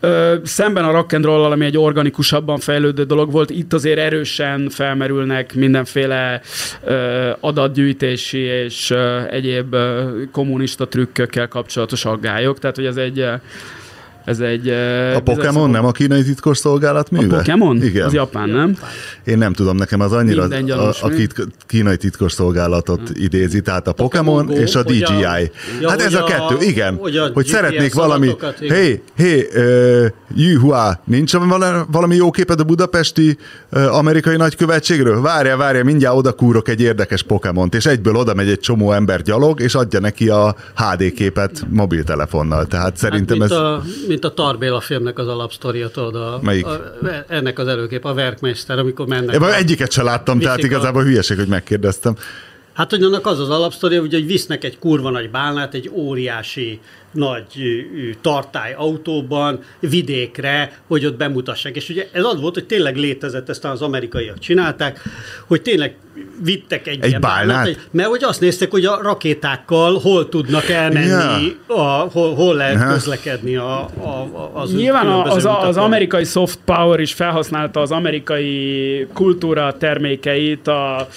ö, szemben a rock and roll ami egy organikusabban fejlődő dolog volt, itt azért erősen felmerülnek mindenféle ö, adatgyűjtési és ö, egyéb ö, kommunista trükkökkel kapcsolatos aggályok, tehát hogy ez egy ö, ez egy... ö, A Pokémon nem a kínai titkos szolgálat A műve? Pokémon? Igen. Az japán, nem? Én nem tudom, nekem az annyira a, a kínai titkos szolgálatot idézi, tehát a Pokémon és a hogy a- DJI. ja, hát ez a a- kettő, igen. hogy a Hogy szeretnék valami, hé, hé, uh, Yuhua, nincs vala- valami jó képed a budapesti uh, amerikai nagykövetségről? Várja, várja, mindjárt oda kúrok egy érdekes Pokémont, és egyből oda megy egy csomó ember gyalog, és adja neki a HD képet mobiltelefonnal. Tehát szerintem hát, ez... a, mint a Tarbéla filmnek az alapsztoria, tudod, a, Melyik? A, ennek az előkép, a Werkmeister, amikor mennek. Ebben a- egyiket se láttam, tehát a- igazából hülyeség, hogy megkérdeztem. Hát, hogy annak az az alapsztoria, ugye, hogy visznek egy kurva nagy bálnát, egy óriási nagy tartály autóban vidékre, hogy ott bemutassák. És ugye ez az volt, hogy tényleg létezett, ezt az amerikaiak csinálták, hogy tényleg vittek egy, Egy ilyen bálnát? egy, mert hogy azt nézték, hogy a rakétákkal hol tudnak elmenni, a, hol, hol lehet Aha. közlekedni a, a, a, az Nyilván az, az amerikai soft power is felhasználta az amerikai kultúra termékeit, a,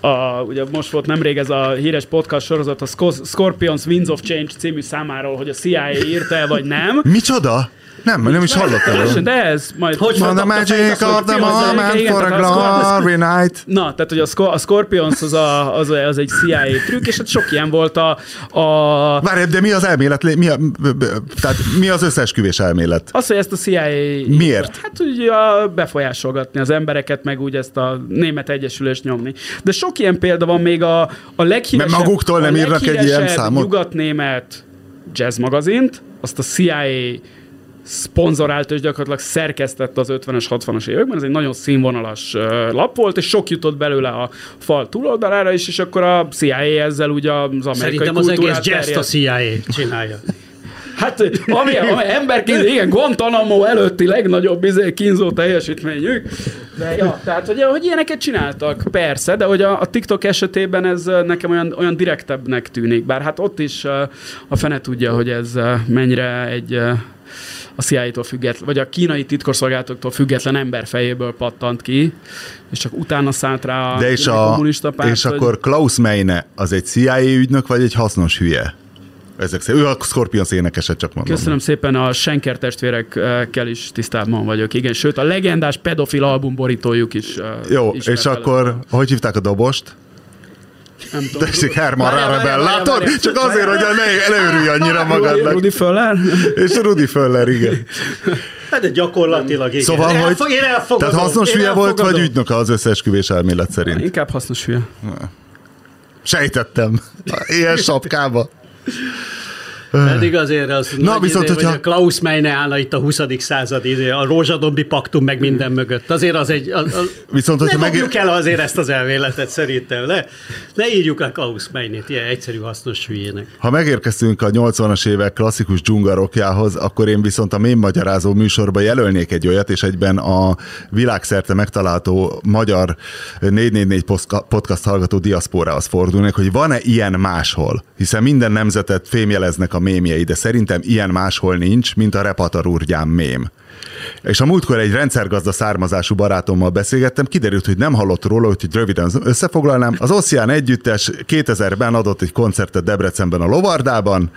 a, ugye most volt nemrég ez a híres podcast sorozat, a Sco- Scorpions Winds of Change című számáról, hogy a CIA írta el, vagy nem. Micsoda? Nem, nem is hallottam. De ez majd... Hogy Van Fölkapta magic of the moment for a glory night. Na, tehát hogy a, Sco- a Scorpions az, a, az, az egy CIA trükk, és hát sok ilyen volt a, a Várj, de mi az elmélet? Mi, a, tehát mi az összeesküvés elmélet? Az, hogy ezt a CIA... Miért? Hát úgy a befolyásolgatni az embereket, meg úgy ezt a német egyesülést nyomni. De sok ilyen példa van még a, a leghíresebb... Mert maguktól nem a írnak egy ilyen számot? nyugatnémet jazz magazint, azt a CIA szponzorált és gyakorlatilag szerkesztette az 50-es, 60-as években. Ez egy nagyon színvonalas lap volt, és sok jutott belőle a fal túloldalára is, és akkor a CIA ezzel ugye az amerikai Szerintem az egész jazz a CIA csinálja. Hát, ami, ami emberként, igen, Guantanamo előtti legnagyobb izé, kínzó teljesítményük. De ja, tehát, hogy, hogy ilyeneket csináltak, persze, de hogy a, a TikTok esetében ez nekem olyan, olyan direktebbnek tűnik. Bár hát ott is a fene tudja, hogy ez mennyire egy a CIA-tól független, vagy a kínai titkosszolgálatoktól független ember fejéből pattant ki, és csak utána szállt rá a, De és, a, kommunista párt, és hogy- akkor Klaus Meine az egy CIA ügynök, vagy egy hasznos hülye? Ezek szerint. Ő a Scorpions énekeset csak mondom. Köszönöm szépen, a Schenker testvérekkel is tisztában vagyok. Igen, sőt, a legendás pedofil album borítójuk is Jó, és akkor hogy hívták a dobost? Nem tudom. Tessék, Herman várjál, látod? Csak azért, hogy ne, ne örülj annyira magadnak. Rudi Föller? És Rudi Föller, igen. Hát de gyakorlatilag igen. Szóval, Elfog- hogy... én elfogadom. Tehát hasznos hülye volt, vagy elfogadom. ügynök az összeesküvés elmélet szerint? Inkább hasznos hülye. Sejtettem. Ilyen sapkába. Pedig azért az Na, viszont, izé, hogyha- hogy a Klaus Meine állna itt a 20. század, izé, a rózsadombi paktum meg minden mögött. Azért az egy... Az, az, Viszont, hogyha meg... el azért ezt az elméletet szerintem. Ne, ne írjuk le Klaus Meine-t ilyen egyszerű hasznos hülyének. Ha megérkeztünk a 80-as évek klasszikus dzsungarokjához, akkor én viszont a mém magyarázó műsorba jelölnék egy olyat, és egyben a világszerte megtalálható magyar 444 poszka- podcast hallgató diaszpórához fordulnék, hogy van-e ilyen máshol? Hiszen minden nemzetet fémjeleznek a mémjei, de szerintem ilyen máshol nincs, mint a repatarúrgyám mém. És a múltkor egy rendszergazda származású barátommal beszélgettem, kiderült, hogy nem hallott róla, úgyhogy röviden összefoglalnám. Az Ocean együttes 2000-ben adott egy koncertet Debrecenben a Lovardában,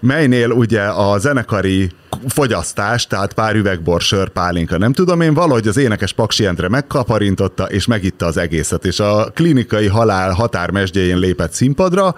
melynél ugye a zenekari fogyasztás, tehát pár üvegbor, sör, pálinka, nem tudom én, valahogy az énekes Paksi Endre megkaparintotta, és megitta az egészet, és a klinikai halál határmesdjén lépett színpadra,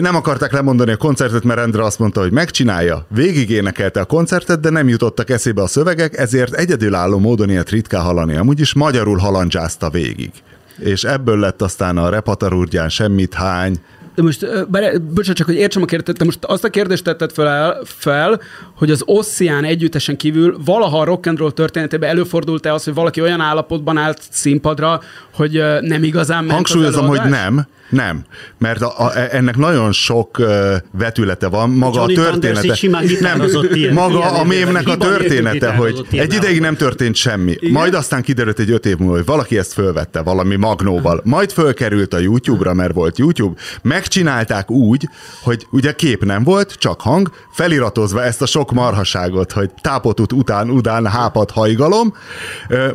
nem akarták lemondani a koncertet, mert Endre azt mondta, hogy megcsinálja. Végig énekelte a koncertet, de nem jutottak eszébe a szövegek, ezért egyedülálló módon ilyet ritkán hallani. Amúgy is magyarul halandzsázta végig. És ebből lett aztán a repatarúrgyán semmit hány. De most, bár, bocsánat, csak hogy értsem a kérdést, te most azt a kérdést tetted fel, fel hogy az Ossian együttesen kívül valaha a rock and roll történetében előfordult-e az, hogy valaki olyan állapotban állt színpadra, hogy nem igazán ment Hangsúlyozom, az hogy nem, nem, mert a, a, ennek nagyon sok uh, vetülete van, maga Johnny a története. gitározott ilyen- maga ilyen a mémnek a története, hogy egy ideig nem történt semmi. Igen? Majd aztán kiderült egy öt év múlva, hogy valaki ezt fölvette valami magnóval. Majd fölkerült a YouTube-ra, mert volt YouTube. Megcsinálták úgy, hogy ugye kép nem volt, csak hang, feliratozva ezt a sok marhaságot, hogy tápotut után, udán, hápat, hajgalom.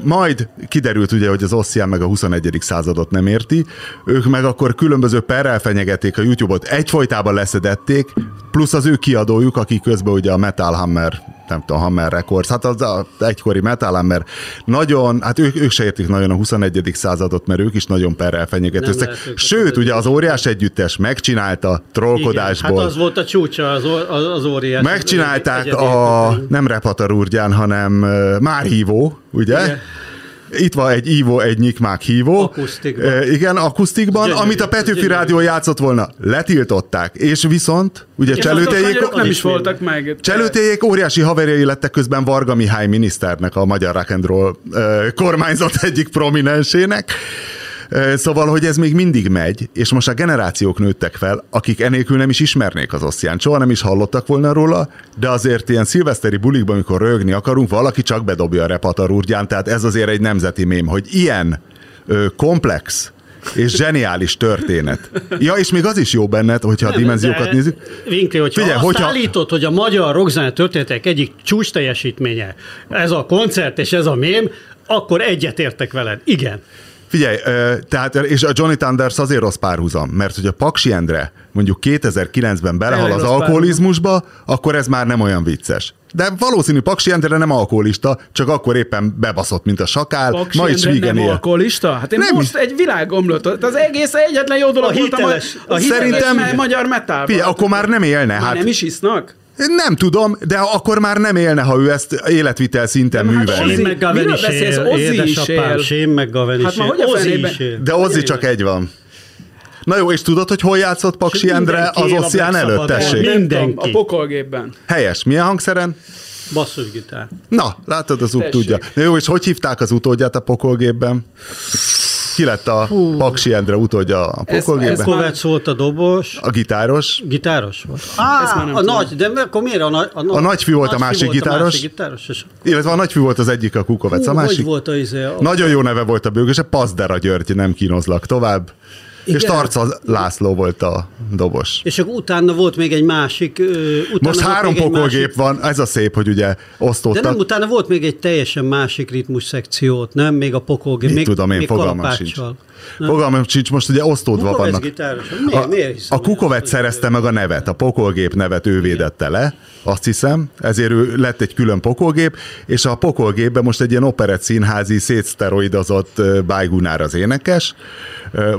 Majd kiderült ugye, hogy az Ossian meg a 21. századot nem érti. Ők meg akkor különböző perrel fenyegették a YouTube-ot, egyfolytában leszedették, plusz az ő kiadójuk, aki közben ugye a Metal Hammer nem tudom, Hammer Records, hát az a egykori Metal Hammer, nagyon, hát ők, ők se értik nagyon a 21. századot, mert ők is nagyon perrel fenyegetőztek. Sőt, ugye az óriás együttes megcsinálta trollkodásból. Igen, hát az volt a csúcsa az, or- az, az óriás. Megcsinálták a, nem Repatarúrgyán, hanem uh, Már hívó, ugye? Igen. Itt van egy ívó, egy nyikmák hívó. Akusztikban. Uh, igen, akusztikban, Gyönyörű, amit a Petőfi gyönyörű. Rádió játszott volna, letiltották. És viszont, ugye azok cselőtéjék... nem is voltak meg. Cselőtéjék óriási haverjai lettek közben Varga Mihály miniszternek, a magyar rock and roll uh, kormányzat egyik prominensének. Szóval, hogy ez még mindig megy, és most a generációk nőttek fel, akik enélkül nem is ismernék az oszcián, soha nem is hallottak volna róla, de azért ilyen szilveszteri bulikban, amikor rögni akarunk, valaki csak bedobja a repatarúrgyán, tehát ez azért egy nemzeti mém, hogy ilyen ö, komplex és zseniális történet. Ja, és még az is jó benned, hogyha a Nem, dimenziókat de, nézzük. Vinkli, hogyha Figyelj, azt hogyha- állítod, hogy a magyar rockzene történetek egyik csúcs teljesítménye, ez a koncert és ez a mém, akkor egyetértek veled. Igen. Figyelj, tehát, és a Johnny Thunders azért rossz párhuzam, mert hogy a Paksi Endre mondjuk 2009-ben belehal az alkoholizmusba, akkor ez már nem olyan vicces. De valószínű Paksi Endre nem alkoholista, csak akkor éppen bebaszott, mint a sakál, Paksi ma is Endre nem él. alkoholista? Hát én Nem most egy világomlott. Az egész egyetlen jó dolog A volt hiteles- a, a a Szerintem- hiteles magyar metal. Figyelj, akkor már nem élne. Már Hát nem is isznak? Nem tudom, de akkor már nem élne, ha ő ezt életvitel szinten Nem, hát művelni. Ozzy- Shane McGovern miről is beszélsz? él, Ozzy is édesapám, él. Shane McGovern Hát is él. Ozzy is él. De Ozzy csak egy van. Na jó, és tudod, hogy hol játszott Paksi Endre az Black előtt? Tessék. Mindenki. a pokolgépben. Helyes. Milyen hangszeren? Basszusgitár. Na, látod, az út Tessék. tudja. Na jó, és hogy hívták az utódját a pokolgépben? Ki lett a Paksi Endre utódja a Ez- pokolgépben? ez- Kovács volt a dobos, A gitáros. gitáros volt. Á, nem a tudom. nagy, de akkor miért a nagy? A nagyfiú volt a másik volt gitáros. másik gitáros és, Illetve a nagyfiú volt az egyik, a Kukovec a Hú, másik. Hogy volt a izé? A... Nagyon jó neve volt a bőgöse, Pazdera György, nem kínozlak tovább. És Igen. Tarca László volt a dobos. És akkor utána volt még egy másik. Utána Most három pokolgép másik- van, ez a szép, hogy ugye De osztottak. nem, utána volt még egy teljesen másik ritmus szekciót, nem? Még a pokolgép. Mit még, tudom én, még fogalmam sincs. kalapáccsal. Fogalmam sincs, most ugye osztódva Kukovec vannak. gitáros. Miért, A, miért hiszem, a Kukovec szerezte meg a nevet, a pokolgép nevet ő védette le, azt hiszem, ezért ő lett egy külön pokolgép, és a pokolgépben most egy ilyen operett színházi szétszteroidozott Bájgunár az énekes.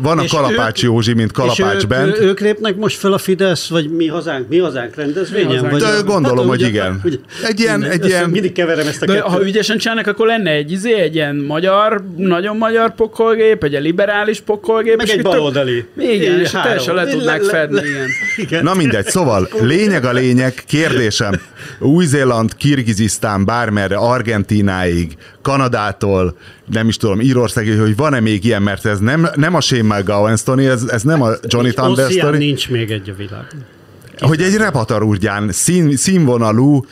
Van a És Kalapács ők- Józsi, mint Kalapács és ők, ők lépnek most fel a Fidesz, vagy mi hazánk, mi hazánk rendezvényen? Mi hazánk. Vagy De gondolom, hogy ugye- igen. ugye- Egy ilyen- egy ilyen- Mindig keverem ezt a De kettőt. ha ügyesen csinálnak, akkor lenne egy izé, egy ilyen magyar, nagyon magyar pokolgép, egy liberális pokolgép. Meg és egy baloldali. Igen, És teljesen le tudnák fedni. Igen. Na mindegy, szóval lényeg a lényeg, kérdésem, Új-Zéland, Kirgizisztán, bármerre, Argentináig, Kanadától, nem is tudom, Írországig, hogy van-e még ilyen, mert ez nem, nem a Shane McGowan sztori, ez, ez nem a Johnny Thunder sztori, nincs még egy a világon. hogy egy repatarúrgyán szín, színvonalú,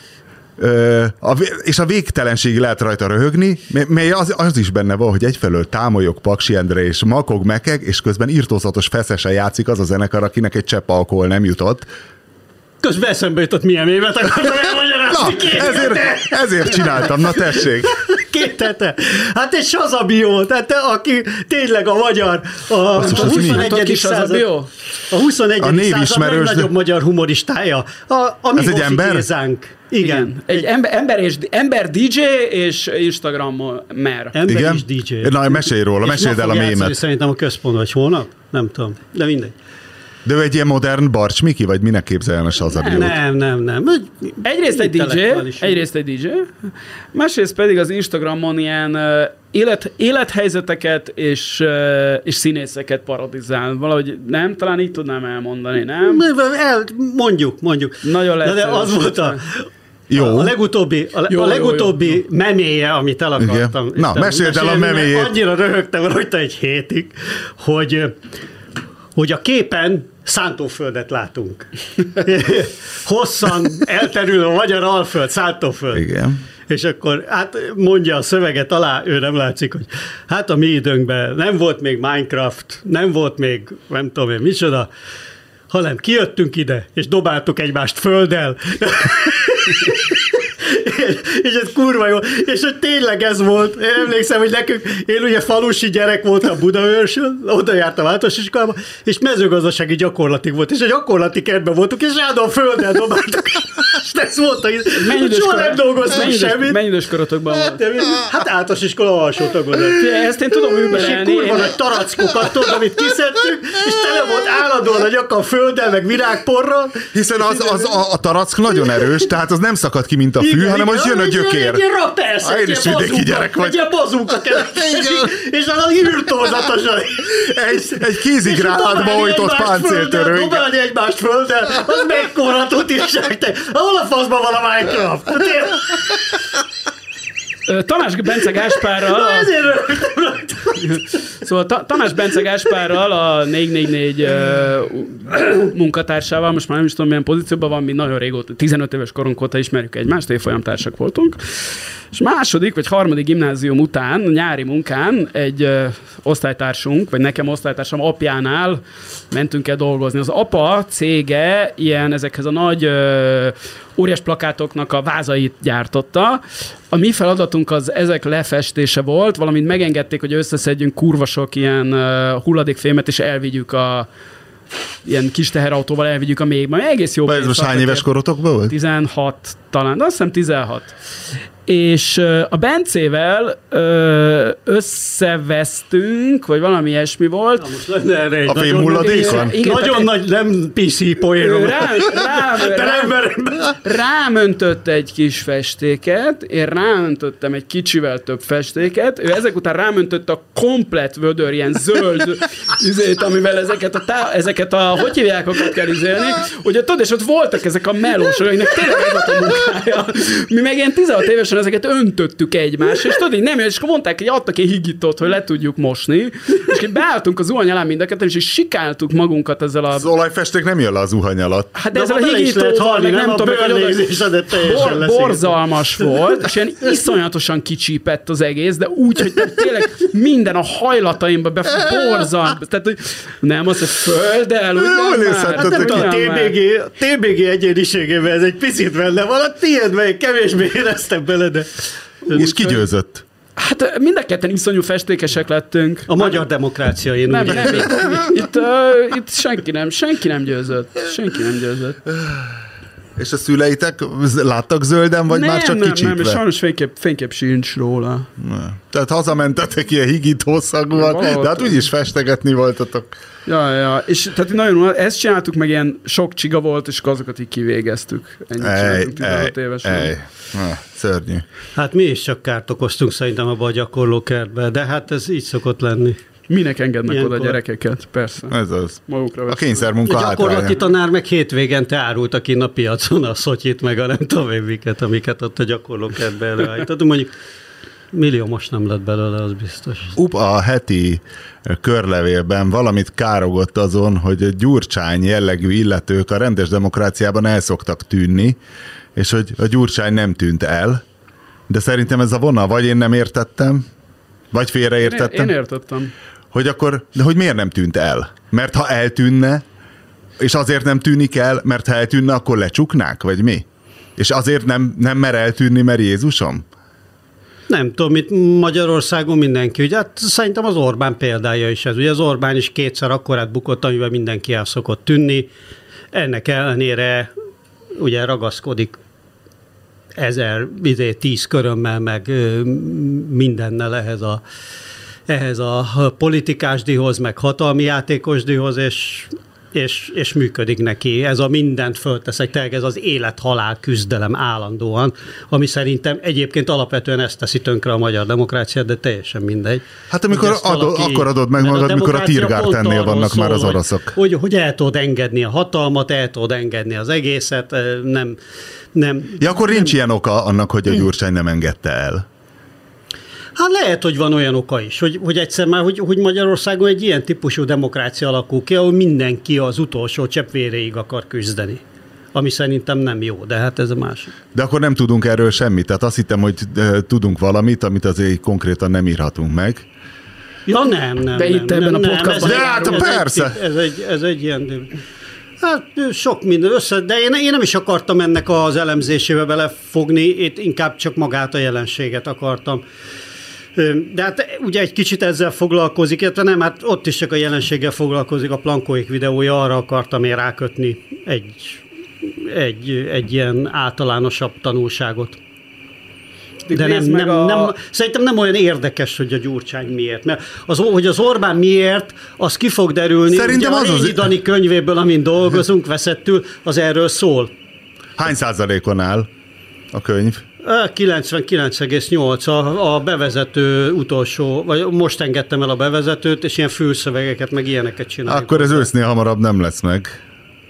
Ö, a, és a végtelenségig lehet rajta röhögni, mely- az, az is benne van, hogy egyfelől támolyog Paksi Endre és makog mekeg, és közben írtózatos feszesen játszik az a zenekar, akinek egy csepp alkohol nem jutott. Közben eszembe jutott, milyen évet akartam Na, elmagyarázni. Két ezért, ezért csináltam, na tessék. Két hete. Hát egy Sazabió, tehát te, aki tényleg a magyar, a, Basszus, a az mi? 21. Tudod, ki század, a 21. A név század legnagyobb magyar humoristája. A, a Ez egy ember? Gézánk. Igen. Igen. Egy ember, ember, és, ember DJ és Instagram mer. Ember Igen? is DJ. Na, mesélj róla, És meséld el a mémet. Szerintem a központ, vagy holnap? Nem tudom, de mindegy. De ő egy ilyen modern Barcs Miki, vagy minek képzeljen a Sazabiót? Nem, nem, nem. Egy- Egyrészt egy DJ, egyrészt egy DJ, másrészt pedig az Instagramon ilyen élet, élethelyzeteket és, és színészeket parodizál. Valahogy nem, talán így tudnám elmondani, nem? El, mondjuk, mondjuk. Nagyon de, de az volt a, Jó. a legutóbbi, a, Jó, jó, a jó, legutóbbi jó, meméje, amit el akartam. Igen. Na, meséld el a meméjét. Annyira röhögtem rajta egy hétig, hogy, hogy a képen szántóföldet látunk. Hosszan elterül a magyar alföld, szántóföld. Igen. És akkor hát mondja a szöveget alá, ő nem látszik, hogy hát a mi időnkben nem volt még Minecraft, nem volt még nem tudom én micsoda, hanem kijöttünk ide, és dobáltuk egymást földdel. és, és ez kurva jó. És hogy tényleg ez volt. Én emlékszem, hogy nekünk, én ugye falusi gyerek voltam Budaörsön, oda jártam általános iskolába, és mezőgazdasági gyakorlatig volt. És a gyakorlati kertben voltunk, és állandóan földdel dobáltuk. és ez volt, idős soha nem dolgoztunk semmit. Mennyi idős korotokban volt? Hát, hát általános iskola alsó tagozat. Ezt én tudom És egy überelni. kurva Én- nagy tarackokat, tudod, amit kiszedtünk, és tele volt állandóan a nyakam földdel, meg virágporral. Hiszen az, az a, a tarack nagyon erős, tehát az nem szakad ki, mint a fű, hanem az jön a gyökér. Egy ilyen rak, persze, Á, én egy ilyen bazooka, gyerek vagy. Egy ilyen keletkezik, és az írtózatosan. Egy, egy kézigránátba ojtott páncéltörő. Dobálni egymást földdel, az mekkora tutiság, te. Ahol a faszban van a Minecraft? Tamás Bence Gáspárral, Na ezért szóval Ta- Tamás Bence Gáspárral, a 444 ö, munkatársával, most már nem is tudom milyen pozícióban van, mi nagyon régóta, 15 éves korunk óta ismerjük egymást, évfolyamtársak voltunk. És második vagy harmadik gimnázium után, nyári munkán egy osztálytársunk, vagy nekem osztálytársam apjánál mentünk el dolgozni. Az apa cége ilyen ezekhez a nagy óriás plakátoknak a vázait gyártotta. A mi feladatunk az ezek lefestése volt, valamint megengedték, hogy összeszedjünk kurva sok ilyen ö, hulladékfémet, és elvigyük a ilyen kis teherautóval elvigyük a mélybe. Egész jó Ez most hány éves korotokban volt? 16 talán, de azt hiszem 16. És a Bencével összevesztünk, vagy valami ilyesmi volt. Most lenne erre egy A nagyon- fémhulladékon? Igen, Nagyon nagy, nem PC poénom. Rá, rá, De rá, nem merem. rámöntött egy kis festéket, én rámöntöttem egy kicsivel több festéket, ő ezek után rámöntött a komplet vödör, ilyen zöld izét, amivel ezeket a, tá- ezeket a hogy hívják, kell izélni, ugye tudod, és ott voltak ezek a melósok, akiknek tényleg ez a politikája. Mi meg ilyen 16 évesen ezeket öntöttük egymásra, és tudod, nem, és akkor mondták, hogy adtak egy higítót, hogy le tudjuk mosni, és beálltunk az zuhany alá mind a ketten, és így sikáltuk magunkat ezzel a... Az olajfesték nem jön le az zuhany alatt. Hát de De ezzel a higítóval, meg nem? nem A tudom, hogy oda- Bor, borzalmas volt, és ilyen iszonyatosan kicsípett az egész, de úgy, hogy tényleg minden a hajlataimba be borzalmas. Tehát, hogy nem, az, hogy földdel, úgy Jól nem már. Hát nem tudom, a Ugyan már. TBG, TBG egyéniségében ez egy picit benne van, a tiédben kevésbé éreztem bele, de... És kigyőzött. Hát mind a ketten iszonyú festékesek lettünk. A magyar demokrácia, én Nem, úgy nem, itt, itt, itt senki nem, senki nem győzött. Senki nem győzött. És a szüleitek láttak zölden, vagy nem, már csak nem, nem, és sajnos fénykép, fénykép sincs róla. Na. Tehát hazamentetek ilyen higítószagúan, Valahol- de hát úgyis festegetni voltatok. Ja, ja, és tehát nagyon, ezt csináltuk, meg ilyen sok csiga volt, és azokat így kivégeztük. Ennyit Ej, ej, 16 évesen. ej. Na, szörnyű. Hát mi is csak kárt okoztunk szerintem abba a gyakorlókertbe, de hát ez így szokott lenni. Minek engednek Ilyenkor- oda gyerekeket? Persze. Ez az. Magukra A kényszermunka A gyakorlati tanár meg hétvégente árulta ki a piacon a szotyit, meg a nem tudom én miket, amiket ott a gyakorlókertbe előállított. Mondjuk millió most nem lett belőle, az biztos. UP a heti körlevélben valamit károgott azon, hogy a gyurcsány jellegű illetők a rendes demokráciában el szoktak tűnni, és hogy a gyurcsány nem tűnt el, de szerintem ez a vonal, vagy én nem értettem, vagy Én, félreértettem, én értettem. Hogy akkor, de hogy miért nem tűnt el? Mert ha eltűnne, és azért nem tűnik el, mert ha eltűnne, akkor lecsuknák, vagy mi? És azért nem, nem mer eltűnni, mert Jézusom? Nem tudom, itt Magyarországon mindenki, ugye hát szerintem az Orbán példája is ez. Ugye az Orbán is kétszer akkorát bukott, amiben mindenki el szokott tűnni. Ennek ellenére ugye ragaszkodik ezer, izé, tíz körömmel, meg mindennel ehhez a, ehhez a politikásdihoz, meg hatalmi játékosdihoz, és, és, és működik neki. Ez a mindent fölteszek, tényleg ez az élet-halál küzdelem állandóan, ami szerintem egyébként alapvetően ezt teszi tönkre a magyar demokráciát, de teljesen mindegy. Hát amikor Hogy adod- akkor adod meg magad, mikor a arról vannak már az hogy- oroszok. Hogy, hogy el tudod engedni a hatalmat, el tudod engedni az egészet, nem, nem Ja, akkor nincs ilyen oka annak, hogy a Gyurcsány nem engedte el. Hát lehet, hogy van olyan oka is, hogy, hogy egyszer már, hogy, hogy Magyarországon egy ilyen típusú demokrácia alakul ki, ahol mindenki az utolsó csepp véréig akar küzdeni. Ami szerintem nem jó, de hát ez a másik. De akkor nem tudunk erről semmit. Tehát azt hittem, hogy eh, tudunk valamit, amit azért konkrétan nem írhatunk meg. Ja, nem, nem. De nem, itt ebben nem, a nem, podcastban ez egy- hát ez egy- persze. Ez egy, ez egy ilyen... Hát sok minden össze, de én, én nem is akartam ennek az elemzésébe belefogni, itt inkább csak magát a jelenséget akartam. De hát ugye egy kicsit ezzel foglalkozik, illetve nem, hát ott is csak a jelenséggel foglalkozik, a Plankóik videója, arra akartam én rákötni egy, egy, egy ilyen általánosabb tanulságot. De nem, nem, a- nem, szerintem nem olyan érdekes, hogy a Gyurcsány miért. Mert az, hogy az Orbán miért, az ki fog derülni. Szerintem Ugye az a az- Rényi Dani könyvéből, amin dolgozunk, veszettül, az erről szól. Hány százalékon áll a könyv? Ö, 99,8 a, a bevezető utolsó, vagy most engedtem el a bevezetőt, és ilyen fülszövegeket, meg ilyeneket csináljuk. Akkor ez ősznél hamarabb nem lesz meg.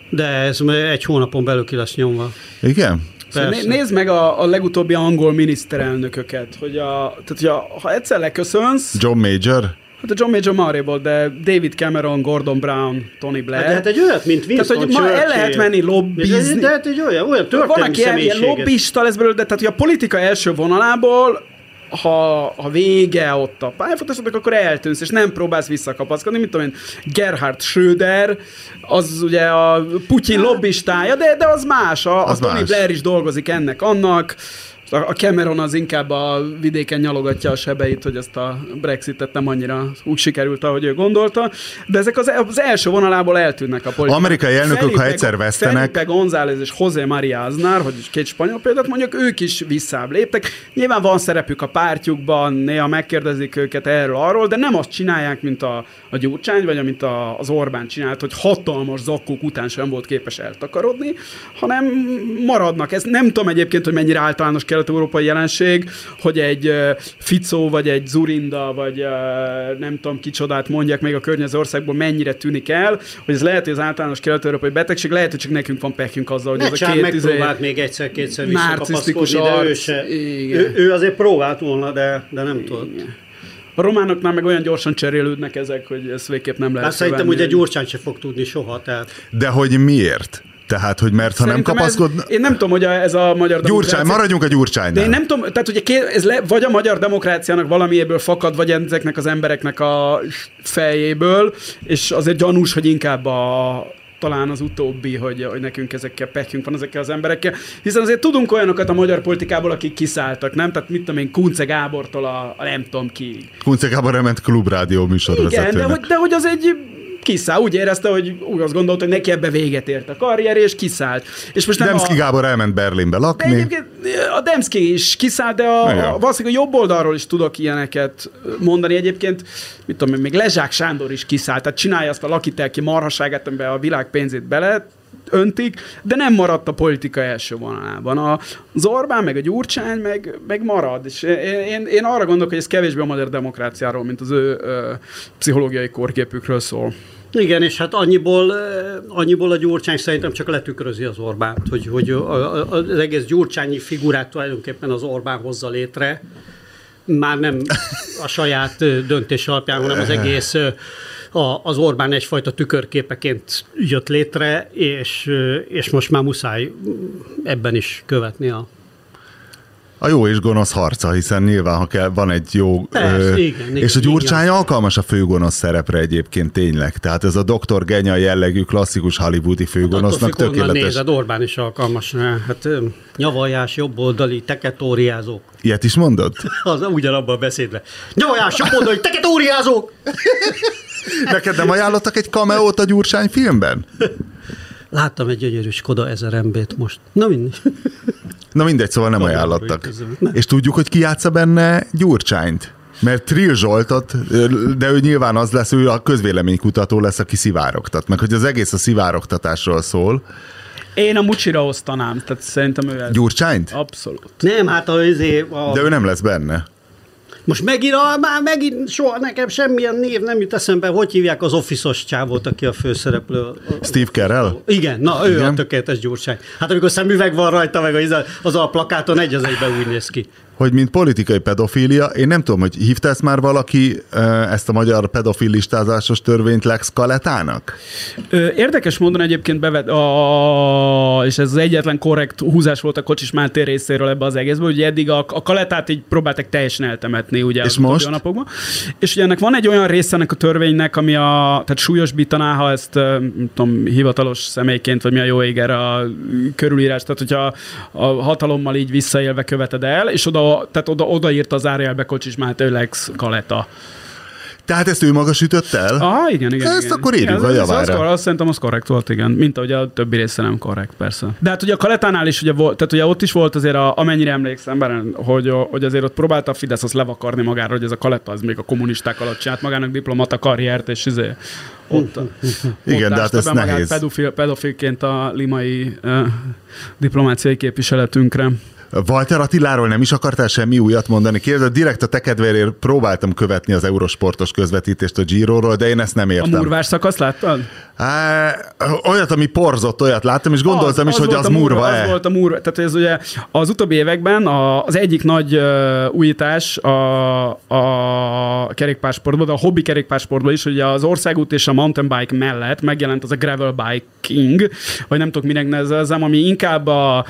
De ez egy hónapon belül ki lesz nyomva. Igen? Szóval Persze. nézd meg a, a legutóbbi angol miniszterelnököket, hogy, a, tehát, hogy a, ha egyszer leköszönsz, John Major? Hát a John Major volt, de David Cameron, Gordon Brown, Tony Blair. De hát egy olyat, mint Tehát, Winston hogy ma el Churchill. lehet menni lobbizni. De hát egy olyan, olyan Van, történelmi aki ilyen, ilyen lobbista lesz belőle, de tehát, hogy a politika első vonalából ha, ha vége ott a pályafutásodnak, akkor eltűnsz, és nem próbálsz visszakapaszkodni, mint tudom én, Gerhard Schröder, az ugye a Putyin lobbistája, de, de az más, a, Az a Tony más. Blair is dolgozik ennek, annak, a Cameron az inkább a vidéken nyalogatja a sebeit, hogy ezt a Brexitet nem annyira úgy sikerült, ahogy ő gondolta, de ezek az, az első vonalából eltűnnek a politikák. Amerikai elnökök, ha egyszer vesztenek- Felipe González és José María Aznar, hogy két spanyol példát mondjuk, ők is visszább léptek. Nyilván van szerepük a pártjukban, néha megkérdezik őket erről, arról, de nem azt csinálják, mint a, a Gyurcsány, vagy amit a, az Orbán csinált, hogy hatalmas zakkók után sem volt képes eltakarodni, hanem maradnak. Ez nem tudom egyébként, hogy mennyire általános kell kelet-európai jelenség, hogy egy Ficó, vagy egy Zurinda, vagy nem tudom kicsodát mondják még a környező országból mennyire tűnik el, hogy ez lehet, hogy az általános kelet-európai betegség, lehet, hogy csak nekünk van pekünk azzal, hogy Ne ez a két megpróbált izé... még egyszer-kétszer visszakapaszkodni, de ő, se, ő, ő, azért próbált volna, de, de nem tudott. A románoknál meg olyan gyorsan cserélődnek ezek, hogy ez végképp nem lehet. Hát szerintem ugye Gyurcsány se fog tudni soha. Tehát... De hogy miért? Tehát, hogy mert ha Szerintem nem kapaszkod... Ez, én nem tudom, hogy ez a magyar Gyurcsány, maradjunk a Gyurcsánynál. De én nem tudom, tehát ugye ez le, vagy a magyar demokráciának valamiéből fakad, vagy ezeknek az embereknek a fejéből, és azért gyanús, hogy inkább a, talán az utóbbi, hogy, hogy nekünk ezekkel pekünk van ezekkel az emberekkel. Hiszen azért tudunk olyanokat a magyar politikából, akik kiszálltak, nem? Tehát mit tudom én, Kunce Gábortól a, a nem tudom ki. Kunce Gábor elment klubrádió műsorvezetőnek. Igen, de hogy, de hogy az egy kiszáll, úgy érezte, hogy úgy azt gondolta, hogy neki ebbe véget ért a karrier, és kiszállt. És most nem Demszki a... Gábor elment Berlinbe lakni. De a Demszki is kiszállt, de a, a, valószínűleg a jobb oldalról is tudok ilyeneket mondani. Egyébként, mit tudom még Lezsák Sándor is kiszállt, tehát csinálja azt a lakitelki marhaságát, amiben a világ pénzét bele öntik, de nem maradt a politika első vonalában. Az Orbán, meg a Gyurcsány, meg, meg marad. És én, én arra gondolok, hogy ez kevésbé a magyar demokráciáról, mint az ő ö, pszichológiai korképükről szól. Igen, és hát annyiból, annyiból a Gyurcsány szerintem csak letükrözi az Orbánt, hogy, hogy az egész Gyurcsányi figurát tulajdonképpen az Orbán hozza létre, már nem a saját döntés alapján, hanem az egész a, az Orbán egyfajta tükörképeként jött létre, és, és most már muszáj ebben is követni a a jó és gonosz harca, hiszen nyilván, ha kell, van egy jó... Persze, ö, igen, igen, és a Gyurcsány igen. alkalmas a főgonosz szerepre egyébként tényleg. Tehát ez a doktor Genya jellegű klasszikus hollywoodi főgonosznak hát tökéletes. Nézed, Orbán is alkalmas. Hát nyavajás, jobboldali, teketóriázók. Ilyet is mondod? az ugyanabban a beszédre. Nyavajás, jobboldali, teketóriázók! Neked nem ajánlottak egy kameót a Gyurcsány filmben? Láttam egy gyönyörű Skoda 1000 MB-t most. Na mindegy. Na mindegy, szóval nem ajánlottak. És tudjuk, hogy ki játsza benne Gyurcsányt? Mert Trill Zsoltot, de ő nyilván az lesz, ő a közvéleménykutató lesz, aki szivárogtat. Meg hogy az egész a szivárogtatásról szól. Én a Mucsira osztanám, tehát szerintem ő ez. Gyurcsányt? Abszolút. Nem, hát a, izé, a... De ő nem lesz benne. Most megint, a, már megint soha nekem semmilyen név nem jut eszembe, hogy hívják az office csávót, aki a főszereplő. Steve Carell? Igen, na ő Igen. a tökéletes gyurcsány. Hát amikor szemüveg van rajta, meg az, az a plakáton egy az egyben úgy néz ki hogy mint politikai pedofília, én nem tudom, hogy hívta ezt már valaki, ezt a magyar pedofil listázásos törvényt Lex Kaletának? Érdekes módon egyébként bevet, a, és ez az egyetlen korrekt húzás volt a Kocsis Máté részéről ebbe az egészbe, hogy eddig a, a Kaletát így próbáltak teljesen eltemetni ugye és most? napokban. És ugye ennek van egy olyan része ennek a törvénynek, ami a, tehát súlyosbítaná, ha ezt nem tudom, hivatalos személyként, vagy mi a jó éger a körülírás, tehát hogyha a hatalommal így visszaélve követed el, és oda tehát oda, odaírta az árjelbe Kocsis Máté Lex Kaleta. Tehát ezt ő maga sütött el? Ah, igen, igen. Ezt igen. akkor írjuk a javára. Az, az, azt szerintem az korrekt volt, igen. Mint ahogy a többi része nem korrekt, persze. De hát ugye a Kaletánál is ugye volt, tehát ugye ott is volt azért, a, amennyire emlékszem, bár, hogy, hogy azért ott próbálta a Fidesz azt levakarni magára, hogy ez a Kaleta az még a kommunisták alatt csinált magának diplomata karriert, és izé, ott, Igen, ott de hát ez nehéz. Pedofil, pedofilként a limai uh, diplomáciai képviseletünkre. Walter Attiláról nem is akartál semmi újat mondani? Kérdez, direkt a te kedvéért próbáltam követni az eurosportos közvetítést a Giro-ról, de én ezt nem értem. A murvás szakasz láttad? Há, olyat, ami porzott, olyat láttam, és gondoltam az, is, az hogy az murva-e. Az volt a murva. Tehát ez ugye az utóbbi években a, az egyik nagy uh, újítás a, a kerékpársportban, de a hobbi kerékpársportban is, hogy az országút és a mountain bike mellett megjelent az a gravel biking, vagy nem tudok minek nevezzem, ami inkább a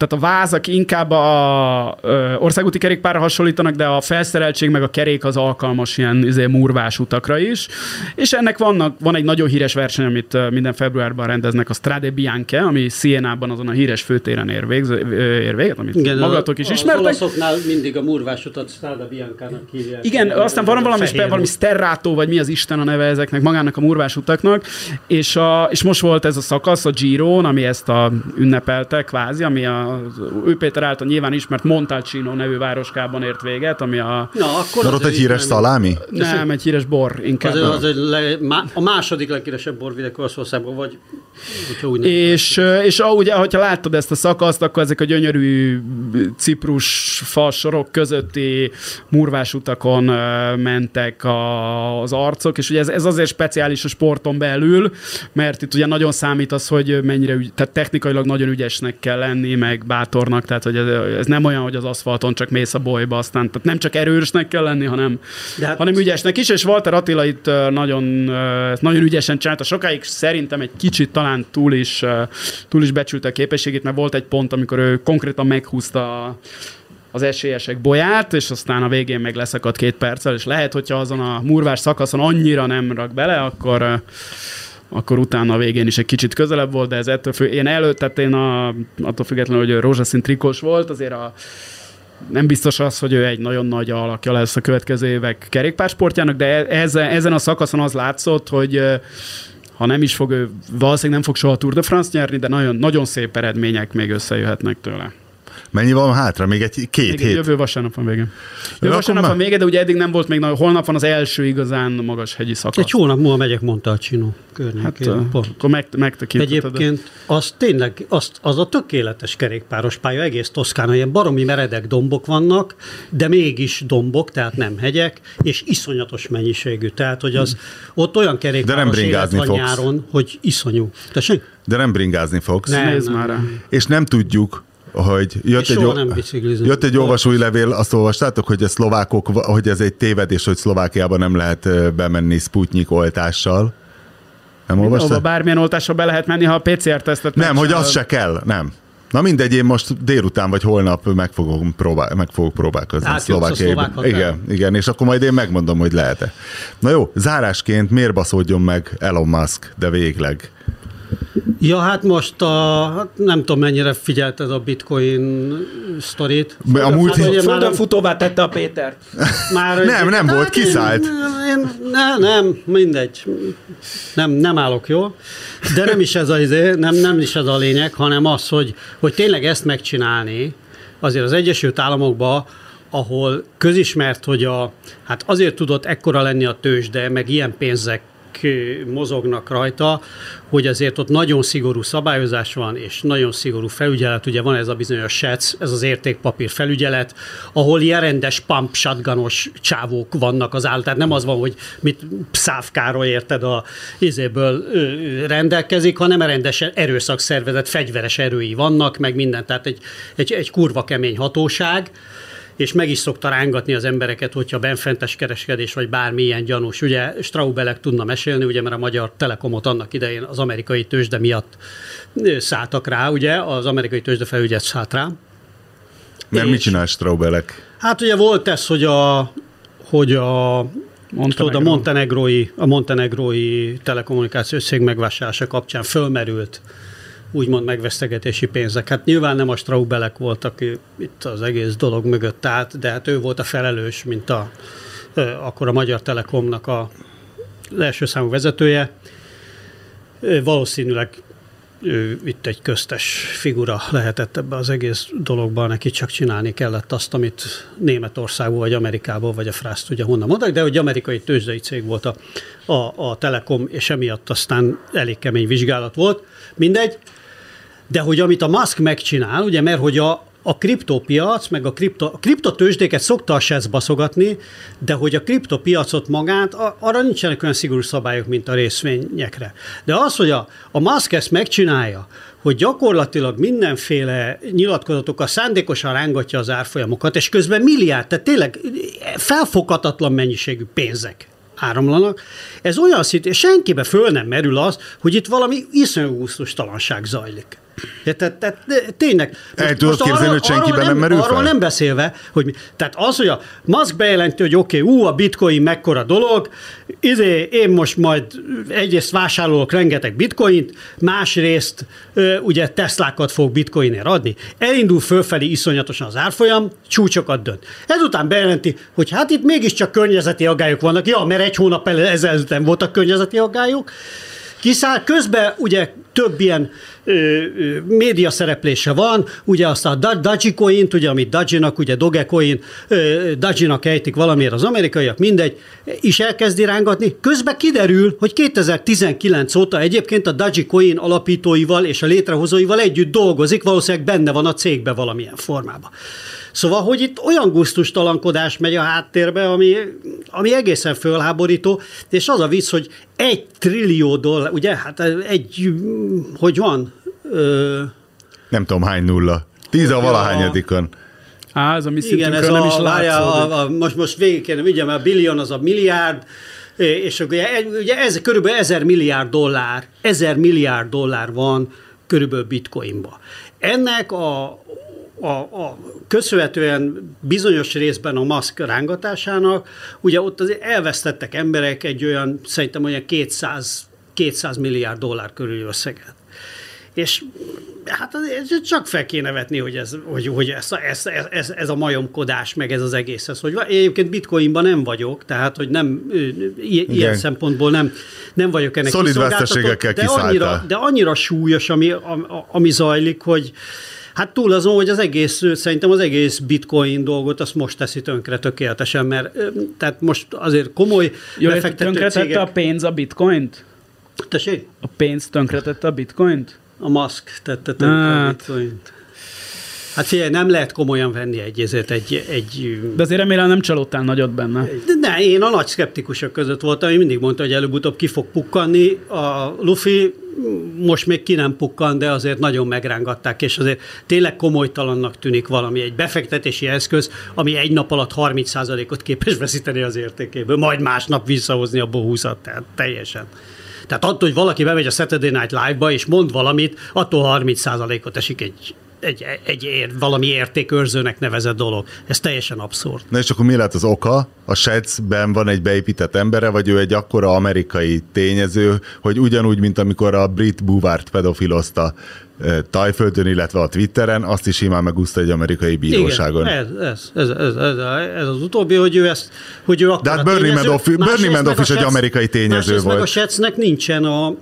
tehát a vázak inkább a ö, országúti kerékpárra hasonlítanak, de a felszereltség meg a kerék az alkalmas ilyen izé, murvás utakra is. És ennek vannak, van egy nagyon híres verseny, amit minden februárban rendeznek, a Strade Bianche, ami Sienában azon a híres főtéren ér, végz, ér véget, amit Igen, magatok is ismertek. Az olaszoknál mindig a murvás utat Strade Bianca-nak hívják. Igen, aztán van valami, valami Sterrato, vagy mi az Isten a neve ezeknek, magának a murvás utaknak, és, a, és most volt ez a szakasz a Giron, ami ezt a ünnepelte kvázi, ami a a ő Péter által nyilván ismert Montalcino nevű városkában ért véget, ami a... Na, akkor Van ott egy híres szalámi? Nem, egy híres bor inkább. Az, az egy le, má, a második leghíresebb borvidék Olaszországban, vagy úgy nem. És, és ah, ugye, hogyha láttad ezt a szakaszt, akkor ezek a gyönyörű ciprus fasorok közötti murvás utakon mentek a, az arcok, és ugye ez, ez azért speciális a sporton belül, mert itt ugye nagyon számít az, hogy mennyire, ügy, tehát technikailag nagyon ügyesnek kell lenni, meg bátornak, tehát hogy ez, nem olyan, hogy az aszfalton csak mész a bolyba, aztán tehát nem csak erősnek kell lenni, hanem, De hát- hanem ügyesnek is, és Walter Attila itt nagyon, nagyon ügyesen csinálta. Sokáig szerintem egy kicsit talán túl is, túl is becsülte a képességét, mert volt egy pont, amikor ő konkrétan meghúzta az esélyesek bolyát, és aztán a végén meg leszakadt két perccel, és lehet, hogyha azon a murvás szakaszon annyira nem rak bele, akkor akkor utána a végén is egy kicsit közelebb volt, de ez ettől fő. Én előtt, tehát én a, attól függetlenül, hogy rózsaszín trikós volt, azért a, nem biztos az, hogy ő egy nagyon nagy alakja lesz a következő évek kerékpársportjának, de e- ezen, ezen a szakaszon az látszott, hogy ha nem is fog ő, valószínűleg nem fog soha Tour de France nyerni, de nagyon, nagyon szép eredmények még összejöhetnek tőle. Mennyi van hátra? Még egy két Még hét? jövő vasárnap van vége. Jövő vasárnap van vége, de ugye eddig nem volt még, nagy- holnap van az első igazán magas hegyi szakasz. Egy hónap múlva megyek Montalcino Hát, környékén. ö, pont. akkor meg. Egyébként az tényleg, az, az a tökéletes kerékpáros pálya, egész Toszkána, ilyen baromi meredek dombok vannak, de mégis dombok, tehát nem hegyek, és iszonyatos mennyiségű. Tehát, hogy az ott olyan kerékpáros élet bringázni van fogsz. nyáron, hogy iszonyú. Tessék? De nem bringázni fogsz. Nem. Nézd már rá. És nem tudjuk, hogy jött egy, nem biciklizünk. jött egy olvasói levél, azt olvastátok, hogy a szlovákok, hogy ez egy tévedés, hogy Szlovákiában nem lehet bemenni Sputnik oltással. Nem olvastad? bármilyen oltásra be lehet menni, ha a PCR-tesztet Nem, hogy megcsinálod. az se kell, nem. Na mindegy, én most délután vagy holnap meg, fogom próbál, meg fogok próbálkozni a Szlovákiában. Igen, igen, és akkor majd én megmondom, hogy lehet-e. Na jó, zárásként miért baszódjon meg Elon Musk, de végleg? Ja, hát most a, hát nem tudom mennyire figyelted a bitcoin sztorit. A múlt Hát Földön futóvá tette a Pétert. Már Nem, nem volt, Hát én- kiszállt. Én, nem, nem, mindegy. Nem, nem állok jól. De nem is ez a, izé, nem, nem is ez a lényeg, hanem az, hogy, hogy tényleg ezt megcsinálni, azért az Egyesült Államokban, ahol közismert, hogy a, hát azért tudott ekkora lenni a tőzsde, meg ilyen pénzek mozognak rajta, hogy azért ott nagyon szigorú szabályozás van, és nagyon szigorú felügyelet, ugye van ez a bizonyos SEC, ez az értékpapír felügyelet, ahol ilyen rendes pump shotgunos csávók vannak az áll, tehát nem az van, hogy mit szávkáról érted a izéből rendelkezik, hanem rendesen erőszakszervezet, fegyveres erői vannak, meg minden, tehát egy, egy, egy kurva kemény hatóság, és meg is szokta rángatni az embereket, hogyha benfentes kereskedés, vagy bármilyen gyanús. Ugye Straubelek tudna mesélni, ugye, mert a Magyar Telekomot annak idején az amerikai tőzsde miatt szálltak rá, ugye, az amerikai tőzsde felügyet szállt rá. Mert És- mit csinál Straubelek? Hát ugye volt ez, hogy a, hogy a Tudod, a montenegrói, a montenegrói telekommunikációs cég megvásárlása kapcsán fölmerült úgymond megvesztegetési pénzek. Hát nyilván nem a Straubelek volt, aki itt az egész dolog mögött állt, de hát ő volt a felelős, mint a, akkor a Magyar Telekomnak a első számú vezetője. Valószínűleg ő itt egy köztes figura lehetett ebbe az egész dologban, neki csak csinálni kellett azt, amit Németországból, vagy Amerikából, vagy a Frászt ugye honnan mondták, de hogy amerikai tőzsdei cég volt a, a, a Telekom, és emiatt aztán elég kemény vizsgálat volt. Mindegy, de hogy amit a Musk megcsinál, ugye, mert hogy a, a kriptopiac, meg a, kripto, a kriptotőzsdéket szokta a SEC baszogatni, de hogy a kriptopiacot magát, arra nincsenek olyan szigorú szabályok, mint a részvényekre. De az, hogy a, a Musk ezt megcsinálja, hogy gyakorlatilag mindenféle nyilatkozatokkal szándékosan rángatja az árfolyamokat, és közben milliárd, tehát tényleg felfoghatatlan mennyiségű pénzek áramlanak. Ez olyan szint, és senkibe föl nem merül az, hogy itt valami iszonyú gusztustalanság zajlik. Tehát, tehát de tényleg. El tudod képzelni, hogy senkiben arról nem merül Arról fel? nem beszélve, hogy tehát az, hogy a Musk bejelenti, hogy oké, okay, ú, a bitcoin mekkora dolog, izé, én most majd egyrészt vásárolok rengeteg bitcoint, másrészt ugye Teslákat fog bitcoinért adni. Elindul fölfelé iszonyatosan az árfolyam, csúcsokat dönt. Ezután bejelenti, hogy hát itt mégiscsak környezeti aggályok vannak. Ja, mert egy hónap ezelőtt voltak környezeti aggályok. Kiszáll, közben ugye több ilyen média szereplése van, ugye azt a Dogecoin, ugye, amit Dogenak, ugye Dogecoin, Dogenak ejtik valamiért az amerikaiak, mindegy, is elkezdi rángatni. Közben kiderül, hogy 2019 óta egyébként a Dogecoin alapítóival és a létrehozóival együtt dolgozik, valószínűleg benne van a cégbe valamilyen formában. Szóval, hogy itt olyan gusztustalankodás megy a háttérbe, ami, ami egészen fölháborító, és az a vicc, hogy egy trillió dollár, ugye, hát egy, hogy van? Ö, Nem tudom hány nulla. Tíz a valahányadikon. Á, ez a mi igen, ez nem a, is várjál, látszódik. a, a, most, most végig kéne, ugye, mert a billion az a milliárd, és ugye, ugye ez körülbelül ezer milliárd dollár, ezer milliárd dollár van körülbelül bitcoinba. Ennek a, a, a köszönhetően bizonyos részben a maszk rángatásának, ugye ott azért elvesztettek emberek egy olyan, szerintem olyan 200, 200 milliárd dollár körüli összeget. És hát azért csak fel kéne vetni, hogy ez, hogy, hogy ez, ez, ez, ez, a majomkodás, meg ez az egész. Ez, hogy egyébként bitcoinban nem vagyok, tehát hogy nem ilyen szempontból nem, nem vagyok ennek Szolid veszteségekkel de annyira, de annyira súlyos, ami, ami, ami zajlik, hogy Hát túl azon, hogy az egész, szerintem az egész bitcoin dolgot azt most teszi tönkre tökéletesen, mert tehát most azért komoly Jól befektető cégek... a pénz a bitcoint? Tessék? A pénz tönkretette a bitcoint? A Musk tette tönkre a Hát. bitcoint. Hát figyelj, nem lehet komolyan venni egy, ezért egy, egy De azért remélem nem csalódtál nagyot benne. de ne, én a nagy szkeptikusok között voltam, én mindig mondta, hogy előbb-utóbb ki fog pukkanni. A Luffy most még ki nem pukkan, de azért nagyon megrángatták, és azért tényleg komolytalannak tűnik valami, egy befektetési eszköz, ami egy nap alatt 30%-ot képes veszíteni az értékéből, majd másnap visszahozni a 20 tehát teljesen. Tehát attól, hogy valaki bemegy a Saturday Night Live-ba és mond valamit, attól 30%-ot esik egy, egy, egy ér, valami értékőrzőnek nevezett dolog. Ez teljesen abszurd. Na és akkor mi lett az oka? A Shetsben van egy beépített embere, vagy ő egy akkora amerikai tényező, hogy ugyanúgy, mint amikor a brit Buvart pedofilozta Tajföldön, illetve a Twitteren, azt is simán megúszta egy amerikai bíróságon. Igen, ez, ez, ez, ez, ez, az utóbbi, hogy ő ezt, hogy ő De hát Bernie. Madoff- Bernie Madoff is egy amerikai tényező másrészt meg volt. a Schätznek nincsen a,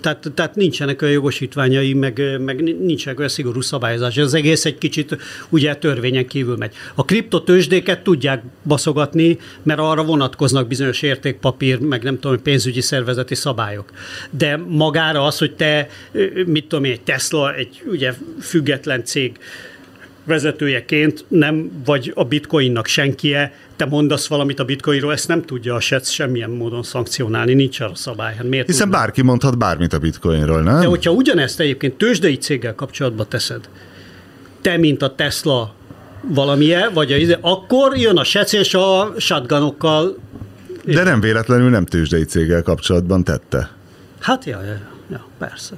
tehát, tehát nincsenek olyan jogosítványai, meg, meg nincsenek olyan szigorú szabályozás. Ez egész egy kicsit ugye törvényen kívül megy. A kriptotősdéket tudják baszogatni, mert arra vonatkoznak bizonyos értékpapír, meg nem tudom, pénzügyi szervezeti szabályok. De magára az, hogy te, mit tudom én, egy Tesla, egy ugye független cég, vezetőjeként nem vagy a bitcoinnak senkie, te mondasz valamit a bitcoinról, ezt nem tudja a SEC semmilyen módon szankcionálni, nincs arra szabály. Hát miért Hiszen tudna? bárki mondhat bármit a bitcoinról, nem? De hogyha ugyanezt egyébként tőzsdei céggel kapcsolatba teszed, te, mint a Tesla valamilyen, vagy a, izé, akkor jön a SEC és a shotgunokkal. De nem véletlenül nem tőzsdei céggel kapcsolatban tette. Hát, ja, ja, ja persze.